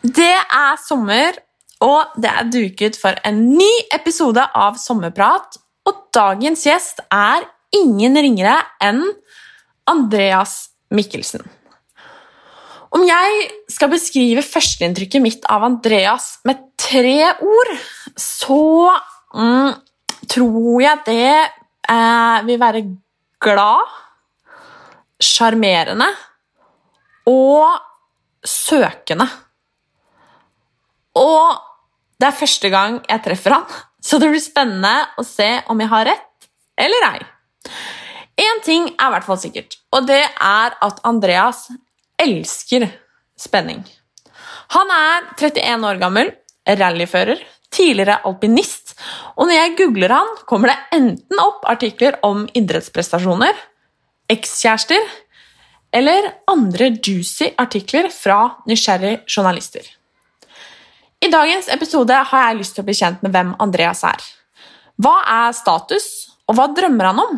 Det er sommer, og det er duket for en ny episode av Sommerprat. Og dagens gjest er ingen ringere enn Andreas Mikkelsen. Om jeg skal beskrive førsteinntrykket mitt av Andreas med tre ord, så mm, tror jeg det eh, vil være glad, sjarmerende og søkende. Og det er første gang jeg treffer han, så det blir spennende å se om jeg har rett eller ei. Én ting er i hvert fall sikkert, og det er at Andreas elsker spenning. Han er 31 år gammel, rallyfører, tidligere alpinist, og når jeg googler han, kommer det enten opp artikler om idrettsprestasjoner, ekskjærester eller andre juicy artikler fra nysgjerrige journalister. I dagens episode har jeg lyst til å bli kjent med hvem Andreas er. Hva er status, og hva drømmer han om?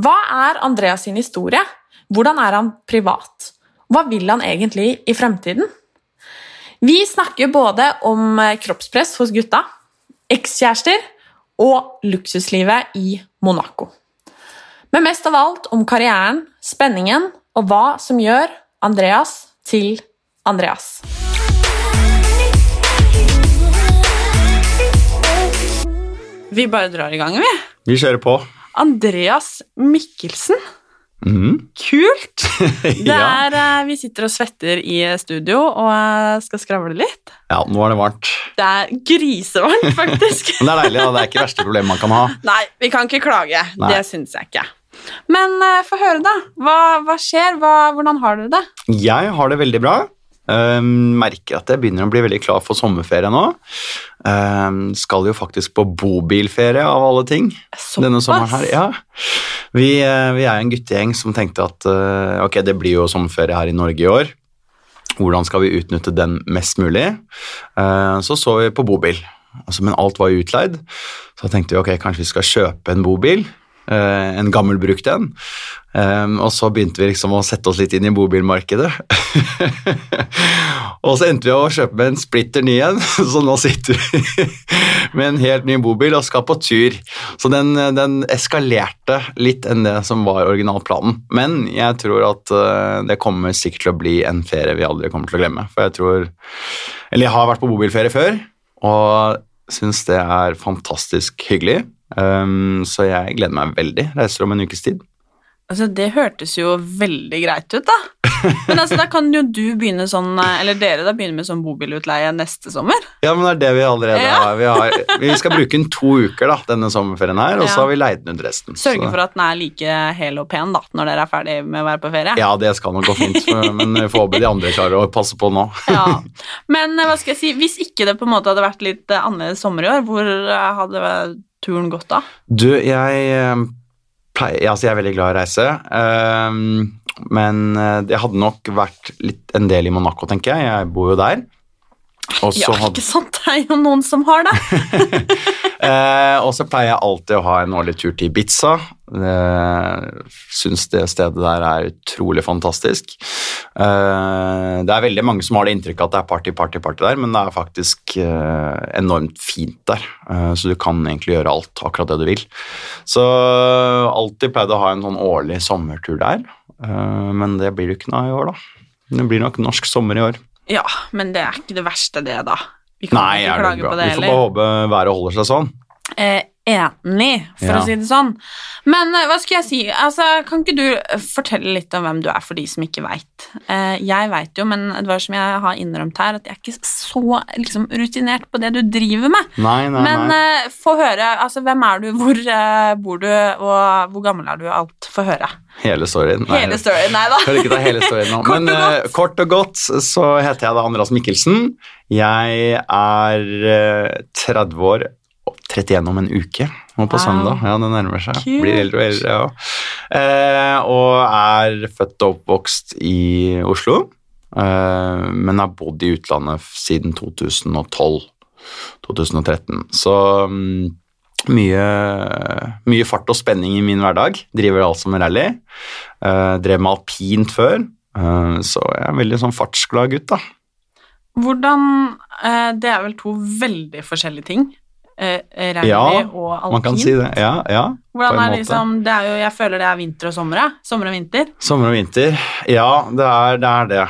Hva er Andreas sin historie? Hvordan er han privat? Hva vil han egentlig i fremtiden? Vi snakker både om kroppspress hos gutta, ekskjærester og luksuslivet i Monaco. Men mest av alt om karrieren, spenningen og hva som gjør Andreas til Andreas. Vi bare drar i gang, vi. Vi kjører på. Andreas Mikkelsen. Mm. Kult! Det er, eh, vi sitter og svetter i studio og eh, skal skravle litt. ja, nå er det varmt. Det er grisevarmt, faktisk. Men det er deilig, da. Det er ikke det verste problemet man kan ha. Nei, vi kan ikke klage. Nei. Det syns jeg ikke. Men uh, få høre, da. Hva, hva skjer? Hva, hvordan har dere det? Jeg har det veldig bra. Ehm, merker at jeg begynner å bli veldig klar for sommerferie nå. Ehm, skal jo faktisk på bobilferie, av alle ting. Denne sommeren her, ja. Vi, eh, vi er en guttegjeng som tenkte at eh, ok, det blir jo sommerferie her i Norge i år. Hvordan skal vi utnytte den mest mulig? Eh, så så vi på bobil, altså, men alt var utleid. Så tenkte vi ok, kanskje vi skal kjøpe en bobil. Eh, en gammel brukt en. Eh, og så begynte vi liksom å sette oss litt inn i bobilmarkedet. og så endte vi å kjøpe en splitter ny en, så nå sitter vi med en helt ny bobil og skal på tur. Så den, den eskalerte litt enn det som var originalplanen. Men jeg tror at eh, det kommer sikkert til å bli en ferie vi aldri kommer til å glemme. For jeg tror Eller jeg har vært på bobilferie før, og syns det er fantastisk hyggelig. Um, så jeg gleder meg veldig. Reiser om en ukes tid. Altså, Det hørtes jo veldig greit ut, da. Men altså, da kan jo du begynne sånn, eller dere da begynne med sånn bobilutleie neste sommer. Ja, men det er det vi allerede Ja. har. Vi, har. vi skal bruke den to uker da, denne sommerferien her, og Ja. så har vi leid den ut resten. Sørge Så- for at den er like hel og pen da, når dere er ferdig med å være på ferie. Ja, det skal nok gå fint, men vi får håpe de andre klarer å passe på nå. Ja. Men eh, hva skal jeg si, hvis ikke det på en måte hadde vært litt eh, annerledes sommer i år, hvor eh, hadde turen godt da? Du, jeg eh, pleier Altså, jeg er veldig glad i å reise, Um, men jeg hadde nok vært litt en del i Monaco, tenker jeg. Jeg bor jo der. Og så Ja, ikke sant? Det er jo noen som har det. Eh, og så pleier jeg alltid å ha en årlig tur til Ibiza. Eh, Syns det stedet der er utrolig fantastisk. Eh, det er veldig mange som har det inntrykket at det er party, party, party der, men det er faktisk eh, enormt fint der. Eh, så du kan egentlig gjøre alt, akkurat det du vil. Så alltid pleide å ha en sånn årlig sommertur der, eh, men det blir det ikke noe i år, da. Det blir nok norsk sommer i år. Ja, men det er ikke det verste det da. Vi kan Nei, ikke klage på det Vi får bare håpe været holder seg sånn. Eh, enig, for Ja. å si det sånn. Men eh, hva skal jeg si? Altså, kan ikke du fortelle litt om hvem du er for de som ikke veit? Eh, jeg veit jo, men det var som jeg har innrømt her, at jeg er ikke så liksom, rutinert på det du driver med. Nei, nei, Men nei. eh, få høre. Altså, hvem er du, hvor bor du, og hvor gammel er du? Alt. Få høre. Hele storyen. Nei, Hele storyen. Nei da. Skal ikke ta hele storyen nå. Kort Men og kort og godt så heter jeg da Andreas Mikkelsen. Jeg er eh, 30 år, 31 om en uke, og på Wow. søndag. Ja, det nærmer seg. Cute. Blir eldre og eldre, ja. Eh, og er født og oppvokst i Oslo, eh, men har bodd i utlandet siden 2012-2013. Så mm, mye, mye fart og spenning i min hverdag. Driver altså med rally. Eh, drev med alpint før, eh, så jeg er en veldig sånn fartsglad gutt, da. Hvordan eh, Det er vel to veldig forskjellige ting. Eh, rally Ja, og alpint. Man kan si det. Ja, ja. Hvordan er liksom, det er jo, Jeg føler det er vinter og sommer. ja. Sommer og vinter. Sommer og vinter. Ja, det er det. Er det.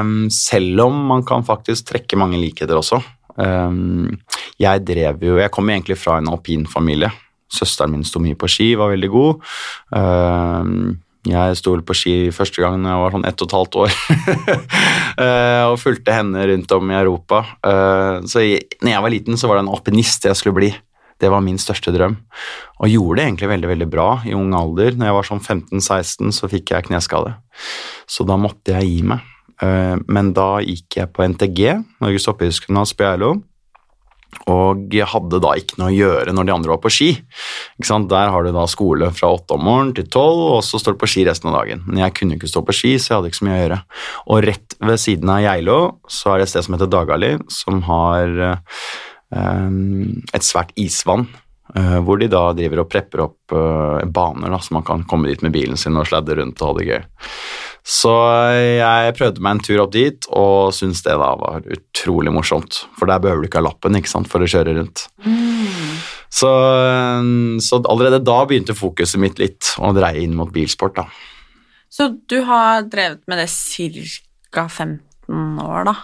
Um, selv om man kan faktisk trekke mange likheter også. Um, jeg drev jo Jeg kom egentlig fra en alpinfamilie. Søsteren min sto mye på ski, var veldig god. Ehm, jeg sto på ski første gang da jeg var sånn ett og et halvt år. Eh, og fulgte henne rundt om i Europa. Eh, så når jeg var liten, så var det en alpinist jeg skulle bli. Det var min største drøm. Og gjorde det egentlig veldig veldig bra i ung alder. Når jeg var sånn 15-16, så fikk jeg kneskade. Så da måtte jeg gi meg. Eh, Men da gikk jeg på NTG, Norges toppidrettsgymnas på Geilo. Og jeg hadde da ikke noe å gjøre når de andre var på ski. Der har du da skole fra åtte om morgenen til tolv, og så står du på ski resten av dagen. Men jeg kunne ikke stå på ski, så jeg hadde ikke så mye å gjøre. Og rett ved siden av Geilo så er det et sted som heter Dagali, som har eh, et svært isvann. Uh, hvor de da driver og prepper opp uh, baner, da, så man kan komme dit med bilen sin og sladde rundt og ha det gøy. Så jeg prøvde meg en tur opp dit, og syntes det da var utrolig morsomt. For der behøver du ikke ha lappen ikke sant, for å kjøre rundt. Så, så allerede da begynte fokuset mitt litt å dreie inn mot bilsport. da. Så du har drevet med det ca. 15 år, da?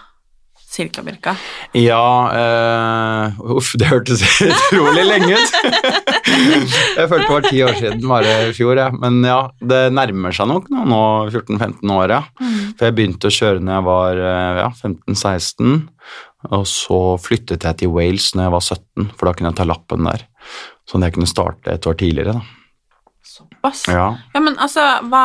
Cirka, Birka. Ja eh, Uff, det hørtes utrolig lenge ut. jeg følte det var ti år siden, bare i fjor. Ja. Men ja, det nærmer seg nok nå, nå 14-15 år. Ja. For jeg begynte å kjøre når jeg var eh, ja, 15-16. Og så flyttet jeg til Wales når jeg var 17, for da kunne jeg ta lappen der. Sånn at jeg kunne starte et år tidligere. da. Såpass. Ja, Ja, men altså, hva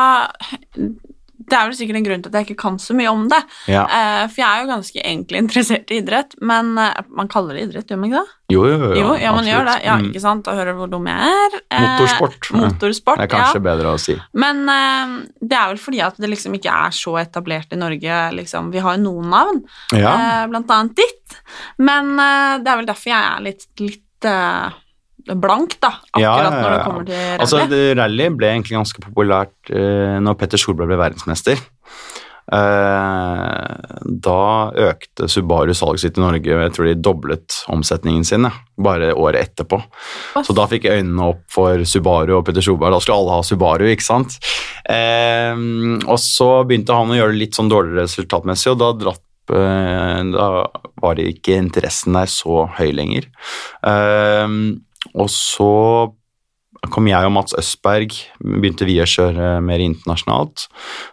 Det er vel sikkert en grunn til at jeg ikke kan så mye om det. ja. Uh, for jeg er jo ganske egentlig interessert i idrett, men uh, man kaller det idrett, gjør man ikke det? Jo, jo, jo. Jo, ja, man gjør det. Ja, Mm. ikke sant? Da hører du hvor dum jeg er. Uh, Motorsport. Motorsport, Det er kanskje ja. bedre å si. Men det er vel fordi at det liksom ikke er så etablert i Norge. Liksom. Vi har jo noen navn, blant annet ditt. Men det er vel derfor jeg er litt, litt blank, da, akkurat Ja, ja, når det kommer til rally. Altså, rally ble egentlig ganske populært uh, når Petter Solberg ble verdensmester. Uh, da økte Subaru salget sitt i Norge, og jeg tror de doblet omsetningen sin ja, bare året etterpå. Så da fikk jeg øynene opp for Subaru og Petter Solberg. Da skulle alle ha Subaru, ikke sant? Uh, og så begynte han å gjøre det litt sånn dårligere resultatmessig, og da dratt da var det ikke interessen der så høy lenger. Eh, og så kom jeg og Mats Østberg, begynte vi å kjøre mer internasjonalt.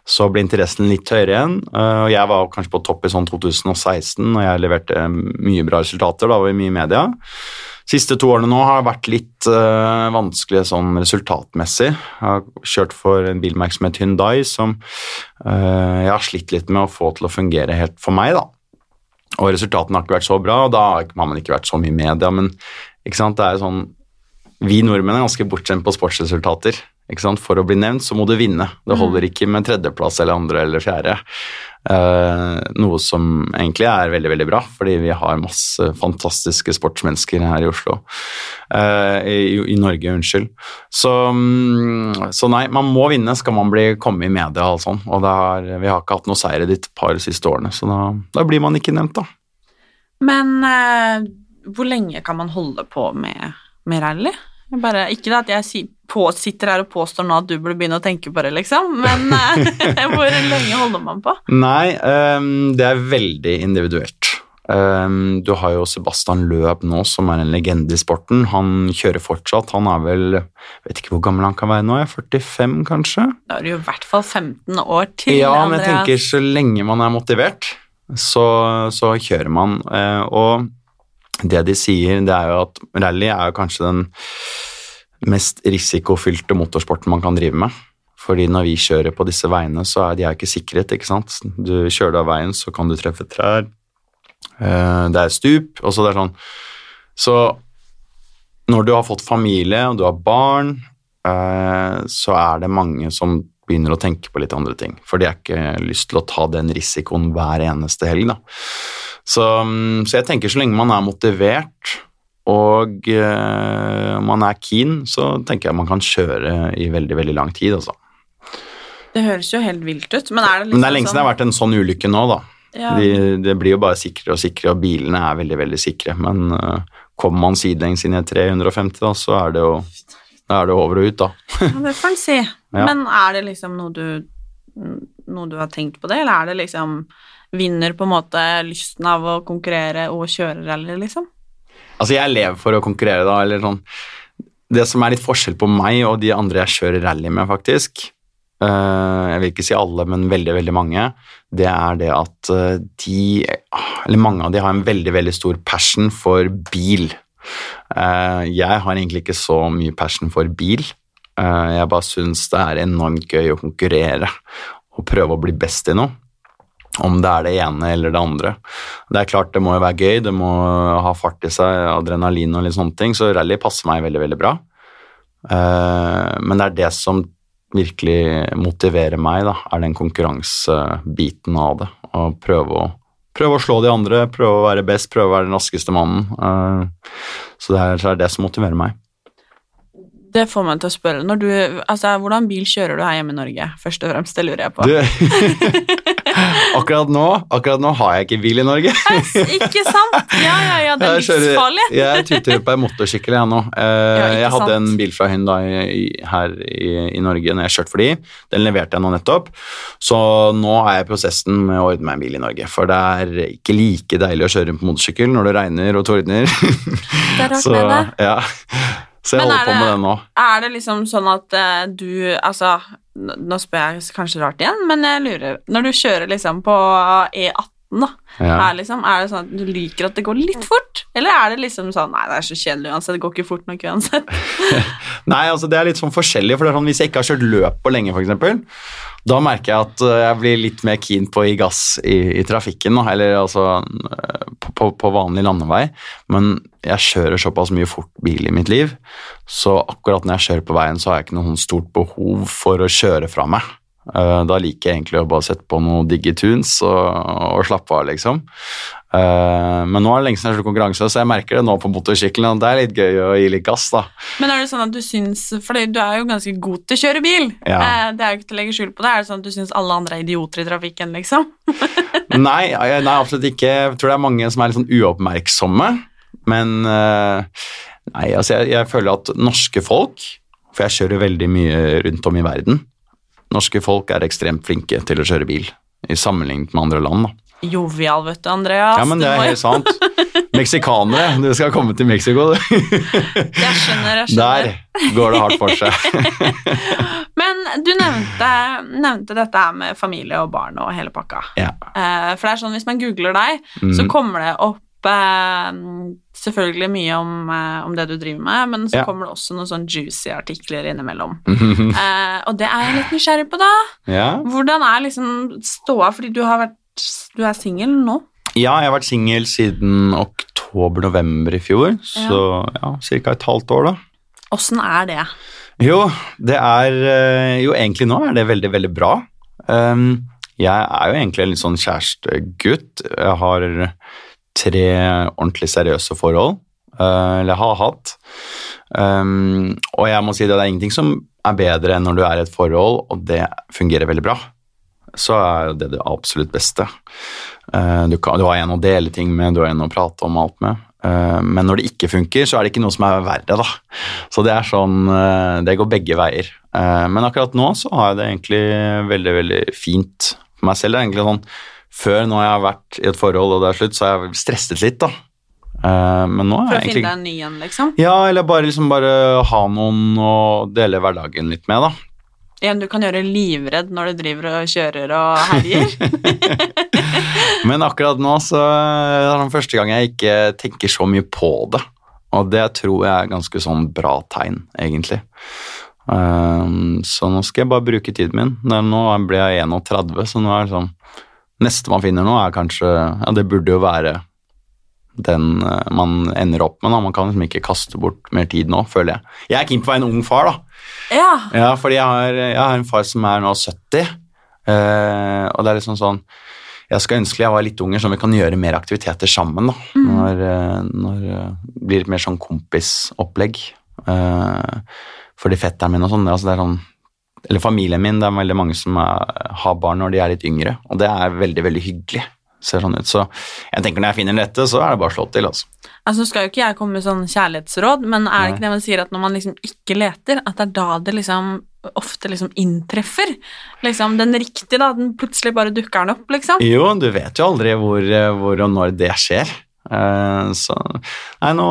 Så ble interessen litt høyere igjen, eh, og jeg var kanskje på topp i sånn 2016, og jeg leverte mye bra resultater, da var vi mye i media. Siste to årene nå har vært litt uh, vanskelige sånn resultatmessig. Jeg har kjørt for en bilmerke som heter Hyundai, som uh, jeg har slitt litt med å få til å fungere helt for meg, da. Og resultatene har ikke vært så bra, og da har man ikke vært så mye i media, men ikke sant, det er jo sånn vi nordmenn er ganske bortskjemt på sportsresultater. Ikke sant? For å bli nevnt, så må du vinne. Det holder ikke med tredjeplass eller andre eller fjerde. Uh, noe som egentlig er veldig veldig bra, fordi vi har masse fantastiske sportsmennesker her i Oslo. Uh, i, I Norge, unnskyld. Så, mm, så nei, man må vinne skal man bli, komme i media og sånn. Og det har, vi har ikke hatt noe seier i de par siste årene, så da, da blir man ikke nevnt, da. Men eh, hvor lenge kan man holde på med, med rally? Bare, ikke det at jeg si, på, sitter her og påstår nå at du burde begynne å tenke på det, liksom, men eh, hvor lenge holder man på? Nei, um, det er veldig individuelt. Um, du har jo Sebastian Løb nå, som er en legende i sporten. Han kjører fortsatt. Han er vel Vet ikke hvor gammel han kan være nå, jeg er 45 kanskje? Da er du i hvert fall 15 år til. Ja, men jeg Andreas. tenker så lenge man er motivert, så, så kjører man. Uh, og det de sier, det er jo at rally er jo kanskje den mest risikofylte motorsporten man kan drive med. Fordi når vi kjører på disse veiene, så er de er ikke sikret, ikke sant. Du kjører av veien, så kan du treffe trær. Eh, Det er stup, og så det er sånn Så når du har fått familie, og du har barn, eh, så er det mange som begynner å tenke på litt andre ting. For de har ikke lyst til å ta den risikoen hver eneste helg, da. Så, mm, så jeg tenker så lenge man er motivert og uh, man er keen, så tenker jeg man kan kjøre i veldig, veldig lang tid, altså. Det høres jo helt vilt ut, men er det liksom Men det er lenge siden det har vært en sånn ulykke nå, da. Ja. De, det blir jo bare sikrere og sikrere, og bilene er veldig, veldig sikre. Men uh, kommer man sidelengs inn i et 350, da, så er det jo er det over og ut, da. Ja, det får en si. Ja. Men er det liksom noe du, noe du har tenkt på det, eller er det liksom Vinner på en måte lysten av å konkurrere og kjøre rally, liksom? Altså, jeg lever for å konkurrere, da, eller sånn Det som er litt forskjell på meg og de andre jeg kjører rally med, faktisk eh, Jeg vil ikke si alle, men veldig, veldig mange. Det er det at eh, de Eller mange av de har en veldig, veldig stor passion for bil. Eh, jeg har egentlig ikke så mye passion for bil. Jeg bare syns det er enormt gøy å konkurrere og prøve å bli best i noe. Om det er det ene eller det andre. Det er klart det må jo være gøy, det må ha fart i seg, adrenalin og litt sånne ting, så rally passer meg veldig, veldig bra. Eh, men det er det som virkelig motiverer meg, da, er den konkurransebiten av det. Å prøve å, prøve å slå de andre, prøve å være best, prøve å være den raskeste mannen. Eh, så det er, det som motiverer meg. Det får meg til å spørre. Når du, altså, hvordan bil kjører du her hjemme i Norge? Først og fremst, det lurer jeg på. Akkurat nå akkurat nå har jeg ikke bil i Norge. Ikke sant? Ja, ja, ja, det er livsfarlig. Jeg tuter på en motorsykkel jeg nå. Eh, Ja, jeg hadde sant. en bil fra i- her i, i Norge når jeg kjørte for de. Den leverte jeg nå nettopp. Så nå er jeg i prosessen med å ordne meg en bil i Norge. For det er ikke like deilig å kjøre rundt på motorsykkel når det regner og tordner. Det er rart Så, med det. ja. Så jeg Men holder er på med det- nå. Er det liksom sånn at uh, du Altså, nå spør jeg kanskje rart igjen, men jeg lurer Når du kjører liksom på E18, da, Ja. er, liksom, er det sånn at du liker at det går litt fort? Eller er det liksom sånn Nei, det er så kjedelig uansett, det går ikke fort nok uansett. Nei, altså det er litt sånn forskjellig, for det er sånn hvis jeg ikke har kjørt løp på lenge, f.eks., da merker jeg at øh, jeg blir litt mer keen på å gi gass i, i trafikken, da, eller altså på, på, på vanlig landevei. Men jeg kjører såpass mye fort bil i mitt liv, så akkurat når jeg kjører på veien, så har jeg ikke noe sånn stort behov for å kjøre fra meg. Eh, Da liker jeg egentlig å bare sette på noe digge tunes og, og slappe av, liksom. Eh, Men nå er det lenge siden jeg har konkurranse, så jeg merker det nå på motorsykkelen. og Det er litt gøy å gi litt gass, da. Men er det sånn at du syns For du er jo ganske god til å kjøre bil. Ja. Eh, det er jo ikke til å legge skjul på det. Er det sånn at du syns alle andre er idioter i trafikken, liksom? Nei, nei, absolutt ikke. Jeg tror det er mange som er litt sånn uoppmerksomme. Men nei, altså jeg, jeg føler at norske folk, for jeg kjører veldig mye rundt om i verden, norske folk er ekstremt flinke til å kjøre bil, i sammenlignet med andre land. Da. Jovial, vet du, Andreas. Ja, men det er helt sant. Meksikanere, du skal komme til Mexico, du. Jeg skjønner, jeg skjønner. Der går det hardt for seg. Men du nevnte, nevnte dette her med familie og barn og hele pakka. Ja. Eh, for det er sånn, hvis man googler deg, så Mhm. kommer det opp selvfølgelig mye om, eh, om det du driver med, men så Ja. kommer det også noen sånn juicy artikler innimellom. Eh, og det er jeg litt nysgjerrig på, da. ja. Hvordan er liksom ståa, fordi du har vært Du er singel nå? ja, jeg har vært singel siden oktober-november i fjor, så ja, ca. et halvt år, da. Åssen er det? Jo, det er eh, Jo, egentlig nå er det veldig, veldig bra. Um, jeg er jo egentlig en litt sånn kjærestegutt. Jeg har tre ordentlig seriøse forhold. eh, eller har hatt. Um, og jeg må si det, det er ingenting som er bedre enn når du er i et forhold, og det fungerer veldig bra. Så er det det absolutt beste. Uh, du, kan, du har en å dele ting med, du har en å prate om alt med. Uh, men når det ikke funker, så er det ikke noe som er verre, da. Så det er sånn uh, Det går begge veier. Men akkurat nå så har jeg det egentlig veldig, veldig fint for meg selv. Det er egentlig sånn Før når jeg har vært i et forhold og det er slutt, så har jeg stresset litt, da. Eh, Men nå For er å finne deg en ny en, liksom? Ja, eller bare liksom bare ha noen å dele hverdagen litt med, da. En du kan gjøre livredd når du driver og kjører og herjer? Men akkurat nå så er det første gang jeg ikke tenker så mye på det. Og det tror jeg er ganske sånn bra tegn, egentlig. Um, så nå skal jeg bare bruke tiden min. Nå ble jeg 31, så nå er det sånn Neste man finner nå, er kanskje Ja, det burde jo være den eh, man ender opp med. da. Man kan liksom ikke kaste bort mer tid nå, føler jeg. Jeg er keen på å være en ung far, da. ja. Ja, fordi jeg har, jeg har en far som er nå 70, eh, og det er liksom sånn Jeg skal ønske jeg var litt unger, så vi kan gjøre mer aktiviteter sammen. da, Når, eh, når eh, det blir litt mer sånn kompisopplegg. Eh, fordi fetteren min og sånn, altså det er sånn Eller familien min, det er veldig mange som er, har barn når de er litt yngre, og det er veldig, veldig hyggelig. ser sånn ut. Så jeg tenker når jeg finner den rette, så er det bare å slå til, altså. Altså skal jo ikke jeg komme med sånn kjærlighetsråd, men er det ikke det man sier at når man liksom ikke leter, at det er da det liksom ofte liksom inntreffer? Liksom den riktige, da, den plutselig bare dukker den opp, liksom. Jo, du vet jo aldri hvor, hvor og når det skjer. Uh, Så nei, nå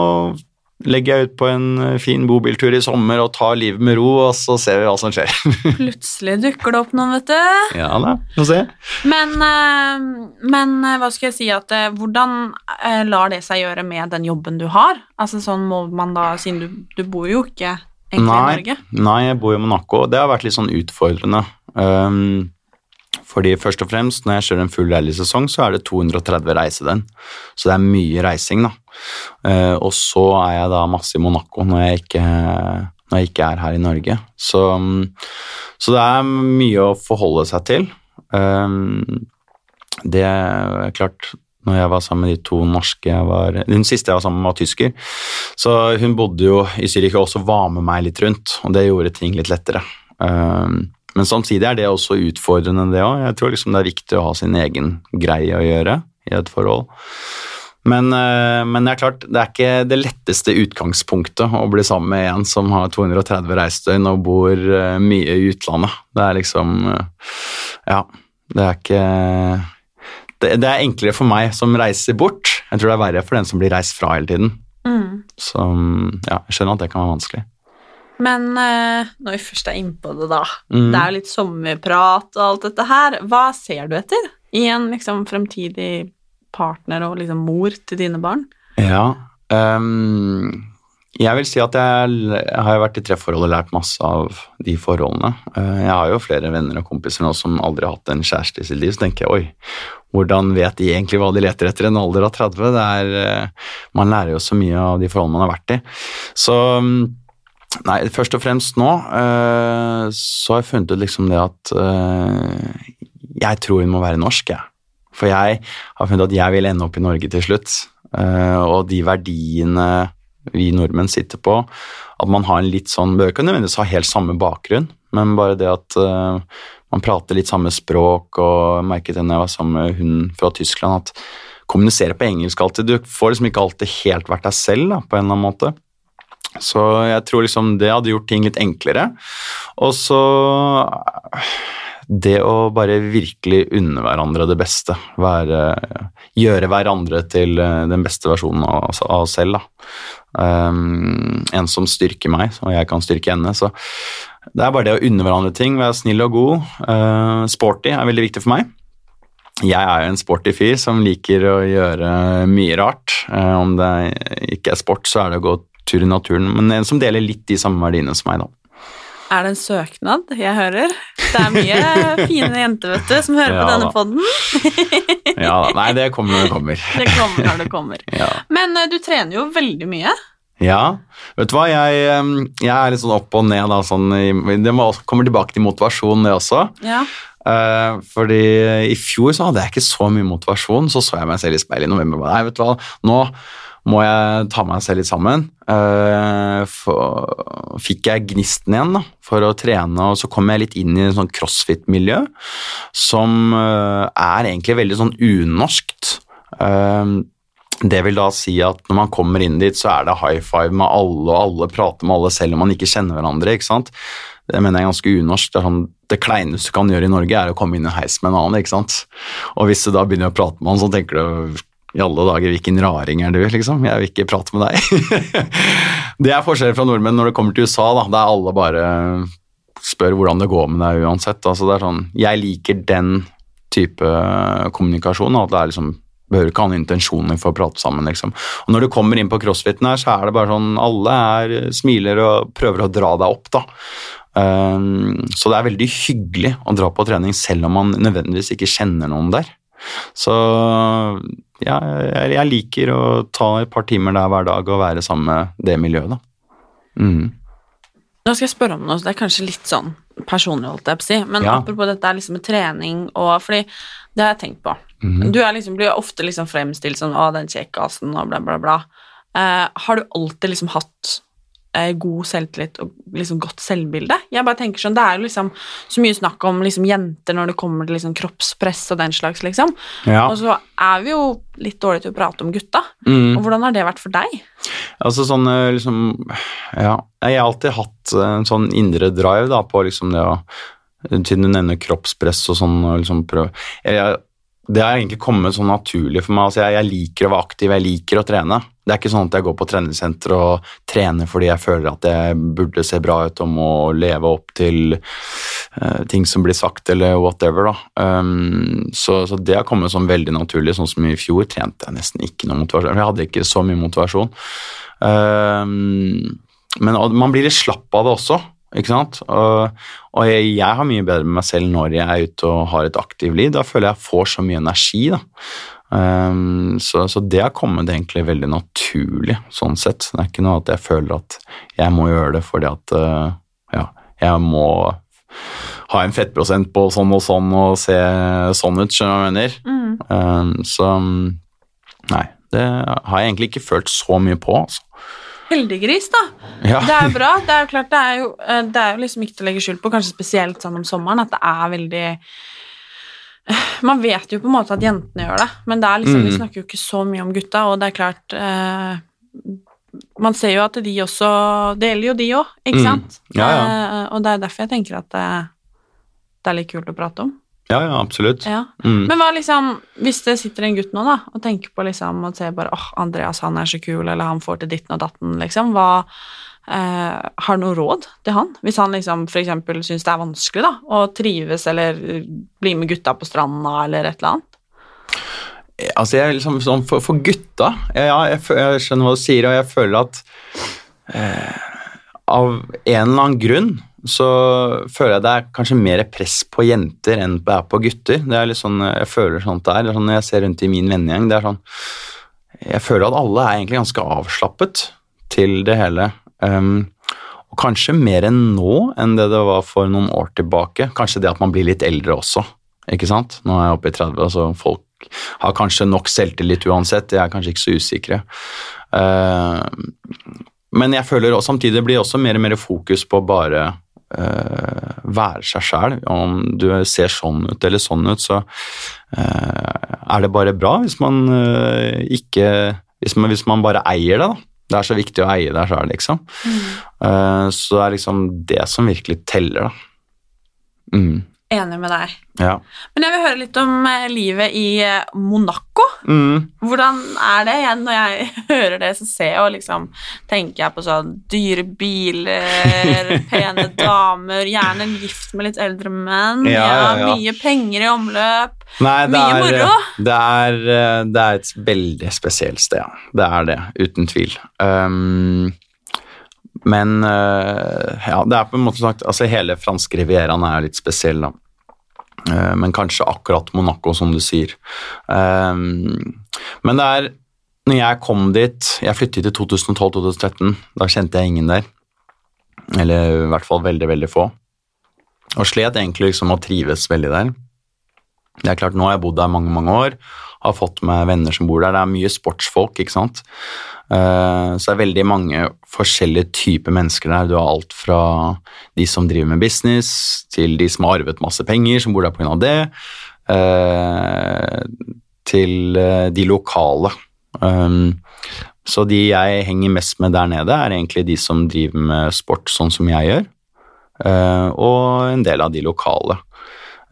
legger jeg ut på en eh, fin bobiltur i sommer og tar livet med ro, og så ser vi hva som skjer. Plutselig dukker det opp noen, vet du. ja da, få se. Men, eh, men eh, hva skal jeg si at Hvordan lar det seg gjøre med den jobben du har? Altså sånn må man da, siden du, du bor jo ikke egentlig i Norge. nei, jeg bor i Monaco, og det har vært litt sånn utfordrende. Um, fordi først og fremst, når jeg kjører en full rallysesong, så er det 230 reisedøgn. Så det er mye reising, da. Eh, og så er jeg da masse i Monaco når jeg ikke, når jeg ikke er her i Norge. Så, så det er mye å forholde seg til. Um, det er klart når jeg var sammen med de to norske jeg var, Den siste jeg var sammen med, var tysker. Så hun bodde jo i Zürich og også var med meg litt rundt, og det gjorde ting litt lettere. Um, men samtidig er det også utfordrende, det òg. Jeg tror liksom det er viktig å ha sin egen greie å gjøre i et forhold. Men, eh, men det er klart, det er ikke det letteste utgangspunktet å bli sammen med en som har 230 reisedøgn og bor eh, mye i utlandet. Det er liksom eh, Ja, det er ikke det, det er enklere for meg som reiser bort. Jeg tror det er verre for den som blir reist fra hele tiden. Mm. Så ja, jeg skjønner at det kan være vanskelig. Men eh, når vi først er innpå det, da. Mm. Det er jo litt sommerprat og alt dette her. Hva ser du etter i en liksom fremtidig partner og liksom mor til dine barn? Ja. um, jeg vil si at jeg, jeg har vært i treforhold og lært masse av de forholdene. Eh, jeg har jo flere venner og kompiser nå som aldri har hatt en kjæreste i sitt liv, så tenker jeg oi, hvordan vet de egentlig hva de leter etter i en alder av 30? Det er, eh, man lærer jo så mye av de forholdene man har vært i. Så mm, Nei, først og fremst nå eh, så har jeg funnet ut liksom det at eh, jeg tror hun må være norsk, jeg. For jeg har funnet at jeg vil ende opp i Norge til slutt. Uh, og de verdiene vi nordmenn sitter på, at man har en litt sånn Bør ikke nødvendigvis ha helt samme bakgrunn, men bare det at uh, man prater litt samme språk, og jeg merket når jeg var sammen med hun fra Tyskland, at kommunisere på engelsk alltid Du får liksom ikke alltid helt vært deg selv, da, på en eller annen måte. Så jeg tror liksom det hadde gjort ting litt enklere. Og så det å bare virkelig unne hverandre det beste. Være, gjøre hverandre til eh, den beste versjonen av, oss selv. Um, en som styrker meg, og jeg kan styrke henne. Så det er bare det å unne hverandre ting, være snill og god. Uh, sporty er veldig viktig for meg. Jeg er jo en sporty fyr som liker å gjøre mye rart. Om det ikke er sport, så er det å gå tur i naturen. Men en som deler litt de samme verdiene som meg, da. Er det en søknad jeg hører? Det er mye fine jenter, vet du, som hører Ja på denne poden. Ja, da. Nei, det kommer når det kommer. Det kommer når det kommer. Ja. Men eh, du trener jo veldig mye. ja. Vet du hva, jeg, jeg er litt sånn opp og ned, da. Sånn, det kommer tilbake til motivasjon, det også. Ja. Eh, fordi i fjor så hadde jeg ikke så mye motivasjon. Så så jeg meg selv i speilet i november. Nei, vet du hva, nå må jeg ta meg selv litt sammen. Eh, for, fikk jeg gnisten igjen da, for å trene, og så kom jeg litt inn i en sånn crossfit-miljø som eh, er egentlig veldig sånn unorskt. Eh, det vil da si at når man kommer inn dit, så er det high five med alle, og alle prater med alle selv om man ikke kjenner hverandre. ikke sant? Det mener jeg er ganske unorsk. Det, er sånn, det kleineste du kan gjøre i Norge, er å komme inn i heis med en annen. ikke sant? Og hvis du da begynner å prate med han, så tenker du i alle dager, hvilken raring er du, liksom? Jeg vil ikke prate med deg. det er forskjellen fra nordmenn når det kommer til USA, da. Der alle bare spør hvordan det går med deg uansett. Altså, det er sånn, jeg liker den type kommunikasjon, at det er liksom behøver ikke ha intensjoner for å prate sammen. liksom. Og Når du kommer inn på crossfiten her, så er det bare sånn alle er, smiler og prøver å dra deg opp. da. Um, så det er veldig hyggelig å dra på trening selv om man nødvendigvis ikke kjenner noen der. Så ja, jeg, liker å ta et par timer der hver dag og være sammen med det miljøet, da. Mm. Nå skal jeg spørre om noe, så det er kanskje litt sånn personlig, holdt jeg på å si. Men Ja. apropos dette er liksom med trening og Fordi det har jeg tenkt på. Mhm. Du er liksom, blir ofte liksom fremstilt som 'Å, den kjekkasen', og bla, bla, bla. Eh, har du alltid liksom hatt god selvtillit og liksom godt selvbilde. Jeg bare tenker sånn, Det er jo liksom så mye snakk om liksom jenter når det kommer til liksom kroppspress og den slags, liksom. Ja. Og så er vi jo litt dårlige til å prate om gutta. Mm. Og hvordan har det vært for deg? Altså sånn eh, liksom Ja, jeg har alltid hatt eh, en sånn indre drive da på liksom det å Siden du nevner kroppspress og sånn og liksom prøve jeg, Det har egentlig kommet sånn naturlig for meg. Altså jeg, jeg liker å være aktiv, jeg liker å trene. Det er ikke sånn at jeg går på treningssenter og trener fordi jeg føler at jeg burde se bra ut om å leve opp til uh, ting som blir sagt, eller whatever. Um, så, så det har kommet sånn veldig naturlig. Sånn som i fjor trente jeg nesten ikke noe motivasjon. Jeg hadde ikke så mye motivasjon. Um, men man blir litt slapp av det også, ikke sant. Og, og jeg, jeg har mye bedre med meg selv når jeg er ute og har et aktivt liv. Da føler jeg jeg får så mye energi, da. Um, så, så det har kommet egentlig veldig naturlig, sånn sett. Det er ikke noe at jeg føler at jeg må gjøre det fordi at uh, ja, jeg må ha en fettprosent på sånn og sånn og se sånn ut, skjønner du hva jeg mener. Um, så nei, det har jeg egentlig ikke følt så mye på, altså. Heldiggris, da. Ja. Det er bra. Det er jo klart, det er jo, eh, det er jo liksom ikke til å legge skjul på, kanskje spesielt sånn om sommeren, at det er veldig Man vet jo på en måte at jentene gjør det, men det er liksom, vi Mm. snakker jo ikke så mye om gutta, og det er klart eh, Man ser jo at de også Det gjelder jo de òg, ikke Mm. sant? Ja, ja. Eh, og det er derfor jeg tenker at det, det er litt kult å prate om. Ja, ja, absolutt. Ja. Mm. Men hva liksom, hvis det sitter en gutt nå da, og tenker på liksom, og ser bare, åh, Andreas han er så kul, eller han får til ditten og datten, liksom, hva, eh, har noe råd til han? Hvis han liksom for eksempel synes det er vanskelig da, å trives, eller eh, bli med gutta på stranda, eller et eller annet? Altså, jeg liksom sånn for, for gutta ja, ja, jeg, jeg skjønner hva du sier, og jeg føler at eh, av en eller annen grunn så føler jeg det er kanskje mer press på jenter enn det er på gutter. Det er litt sånn, Jeg føler sånt det er. det er sånn Når jeg ser rundt i min vennegjeng, det er sånn Jeg føler at alle er egentlig ganske avslappet til det hele. Um, og kanskje mer enn nå enn det det var for noen år tilbake. Kanskje det at man blir litt eldre også, ikke sant. Nå er jeg oppe i 30, så folk har kanskje nok selvtillit uansett. De er kanskje ikke så usikre. Uh, men jeg føler også, samtidig det blir også mer og mer fokus på bare være seg sjæl. Om du ser sånn ut eller sånn ut, så uh, er det bare bra hvis man uh, ikke hvis man, hvis man bare eier det, da. Det er så viktig å eie deg sjæl, liksom. Uh, så det er liksom det som virkelig teller, da. Mm. Enig med deg. Ja. Men jeg vil høre litt om eh, livet i eh, Monaco. Mm. Hvordan er det igjen når jeg hører det, så ser jeg og liksom tenker jeg på sånn dyre biler, pene damer, gjerne gift med litt eldre menn, Ja, ja, mye penger i omløp. Nei, Mye er, moro. Det er, eh, det er et veldig spesielt sted, ja. Det er det, uten tvil. Um, men ja, det er på en måte sagt Altså, hele franske rivieraen er litt spesiell, da. Eh, men kanskje akkurat Monaco, som du sier. Um, men det er Når jeg kom dit Jeg flyttet i 2012-2013. Da kjente jeg ingen der. Eller i hvert fall veldig, veldig få. Og slet egentlig liksom å trives veldig der. Det er klart, Nå har jeg bodd der mange mange år, har fått med venner som bor der. Det er mye sportsfolk, ikke sant. Eh, så det er veldig mange forskjellige typer mennesker der. Du har alt fra de som driver med business, til de som har arvet masse penger, som bor der pga. det, eh, til eh, de lokale. Um, så de jeg henger mest med der nede, er egentlig de som driver med sport, sånn som jeg gjør, og en del av de lokale.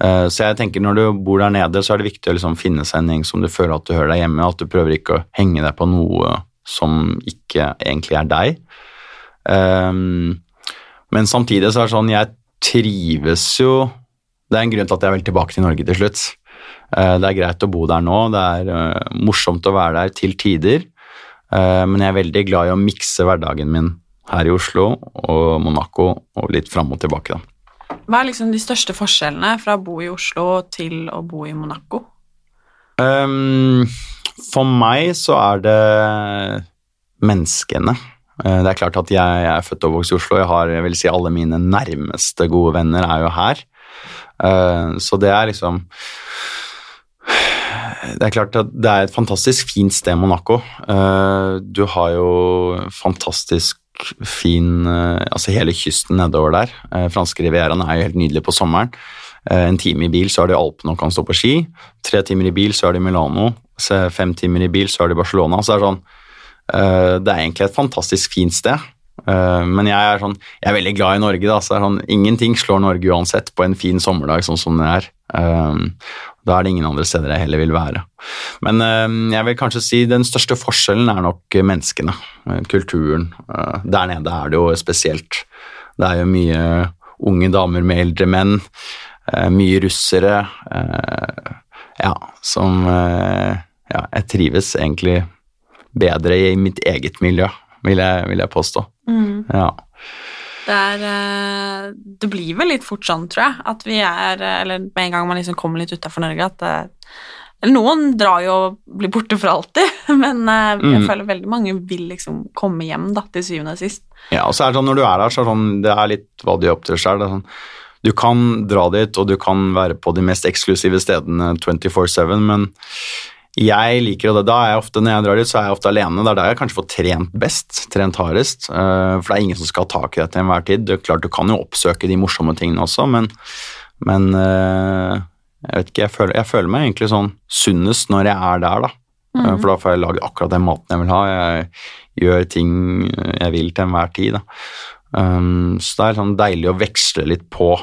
Eh, Så jeg tenker når du bor der nede, så er det viktig å liksom finne seg en gjeng som du føler at du hører deg hjemme, at du prøver ikke å henge deg på noe som ikke egentlig er deg. Um, men samtidig så er det sånn, jeg trives jo Det er en grunn til at jeg vil tilbake til Norge til slutt. Eh, Det er greit å bo der nå, det er eh, morsomt å være der til tider, men jeg er veldig glad i å mikse hverdagen min her i Oslo og Monaco og litt fram og tilbake, da. Hva er liksom de største forskjellene fra å bo i Oslo til å bo i Monaco? Um, for meg så er det menneskene. Eh, Det er klart at jeg, er født og vokst i Oslo. Jeg har, jeg vil si alle mine nærmeste gode venner er jo her. Eh, Så det er liksom Det er klart at det er et fantastisk fint sted, Monaco. Eh, Du har jo fantastisk fin eh, Altså hele kysten nedover der. Eh, franske rivieraen er jo helt nydelig på sommeren. Eh, en time i bil så er det Alpene og kan stå på ski. Tre timer i bil så er det Milano. Fem timer i bil så er det Barcelona. Så det er sånn Det er egentlig et fantastisk fint sted. Eh, Men jeg er, sånn, jeg er veldig glad i Norge. Da, så sånn, Ingenting slår Norge uansett på en fin sommerdag sånn som det er. Eh, Da er det ingen andre steder jeg heller vil være. Men eh, jeg vil kanskje si den største forskjellen er nok menneskene. Kulturen. Der nede er det jo spesielt. Det er jo mye unge damer med eldre menn. Mye russere. Ja, som Ja, jeg trives egentlig bedre i mitt eget miljø, vil jeg, vil jeg påstå. Ja. Det er eh, Det blir vel litt fort sånn, tror jeg, at vi er eh, Eller med en gang man liksom kommer litt utafor Norge, at det, eller Noen drar jo og blir borte for alltid, men eh, jeg Mm. føler veldig mange vil liksom komme hjem, da, til syvende og sist. Ja, og så er det sånn når du er der, så er det sånn, det er litt hva du opptrer selv. Det er sånn, du kan dra dit, og du kan være på de mest eksklusive stedene 24-7, men jeg liker det. Da er jeg ofte, når jeg drar dit, så er jeg ofte alene. Det er der jeg kanskje får trent best, trent hardest. eh, For det er ingen som skal ha tak i deg til enhver tid. Det er klart, Du kan jo oppsøke de morsomme tingene også, men, men eh, jeg vet ikke, jeg føler, jeg føler meg egentlig sånn sunnest når jeg er der, da. Mm. For da får jeg lagd akkurat den maten jeg vil ha. Jeg gjør ting jeg vil til enhver tid. Da. Um, så det er sånn deilig å veksle litt på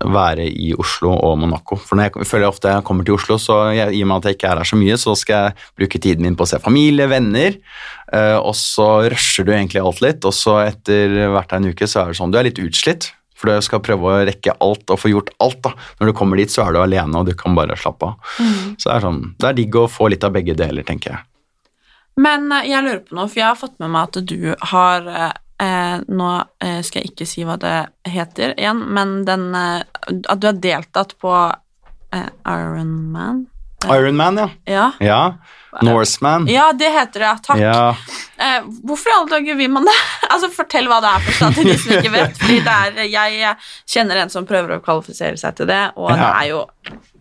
være i Oslo og Monaco. For når jeg føler ofte jeg kommer til Oslo, så jeg, i og med at jeg ikke er her så mye, så skal jeg bruke tiden min på å se familie, venner, eh, og så rusher du egentlig alt litt, og så etter hvert en uke så er det sånn, du er litt utslitt, for du skal prøve å rekke alt og få gjort alt da. Når du kommer dit så er du alene, og du kan bare slappe av. Så det er sånn, det er digg å få litt av begge deler, tenker jeg. Men eh, jeg lurer på noe, for jeg har fått med meg at du har eh, Nå eh, skal jeg ikke si hva det heter igjen, men den eh, At du har deltatt på eh, Ironman? Ironman, ja. Ja. Ja. Norseman. ja, det heter det. Takk. Ja. Eh, hvorfor i alle dager vil man det? altså, Fortell hva det er for til de som ikke vet. Fordi det er, jeg kjenner en som prøver å kvalifisere seg til det, og det er jo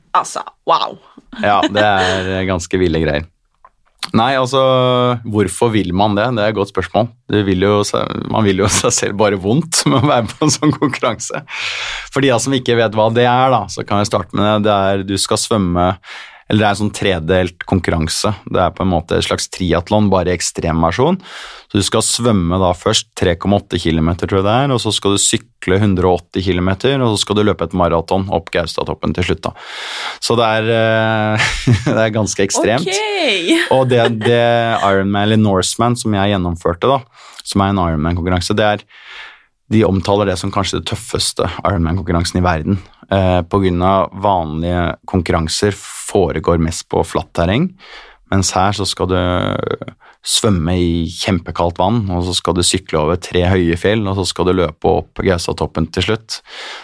Altså, wow. ja, det er ganske ville greier. Nei, altså, hvorfor vil man det? Det er et godt spørsmål. Vil jo, man vil jo seg selv bare vondt med å være på en sånn konkurranse. For de som ikke vet hva det er, da, så kan jeg starte med det. Det er du skal svømme eller det er en sånn tredelt konkurranse. Det er på en måte et slags triatlon, bare i ekstremversjon. Så du skal svømme da først 3,8 km, tror jeg det er, og så skal du sykle 180 km, og så skal du løpe et maraton opp Gaustatoppen til slutt. da. Så det er, eh, det er ganske ekstremt. Ok. Og det, det Ironman, eller Norseman, som jeg gjennomførte, da, som er en Ironman-konkurranse, det er de omtaler det som kanskje det tøffeste Ironman-konkurransen i verden. Eh, av vanlige konkurranser foregår mest på flatt terreng, mens her så skal du svømme i kjempekaldt vann, og så skal du sykle over tre høye fjell, og så skal du løpe opp Gaustatoppen til slutt.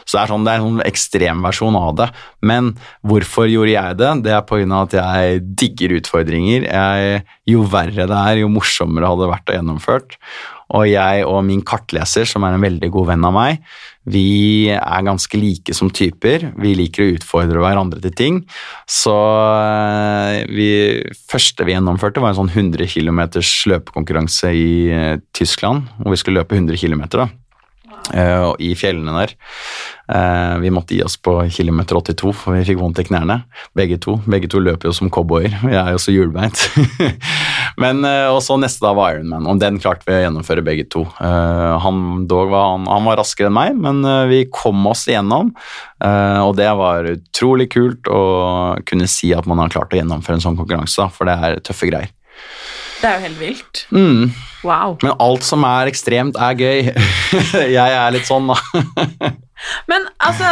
Så det er, sånn, det er en sånn ekstremversjon av det. Men hvorfor gjorde jeg det? Det er av at jeg digger utfordringer. Jeg, jo verre det er, jo morsommere hadde det vært å gjennomført. Og jeg og min kartleser, som er en veldig god venn av meg, vi er ganske like som typer. Vi liker å utfordre hverandre til ting. Så eh, vi første vi gjennomførte, var en sånn 100 km løpekonkurranse i eh, Tyskland, hvor vi skulle løpe 100 km. da. eh, i fjellene der. Uh, vi måtte gi oss på kilometer 82, for vi fikk vondt i knærne. Begge to Begge to løper jo som cowboyer. Vi er jo så hjulbeint. Men, eh, og så neste da var Ironman, og den klarte vi å gjennomføre begge to. Eh, han, dog var, han, han var raskere enn meg, men eh, vi kom oss igjennom. og det var utrolig kult å kunne si at man har klart å gjennomføre en sånn konkurranse, for det er tøffe greier. Det er jo helt vilt. Mm. Wow. Men alt som er ekstremt, er gøy. jeg er litt sånn, da. Men altså,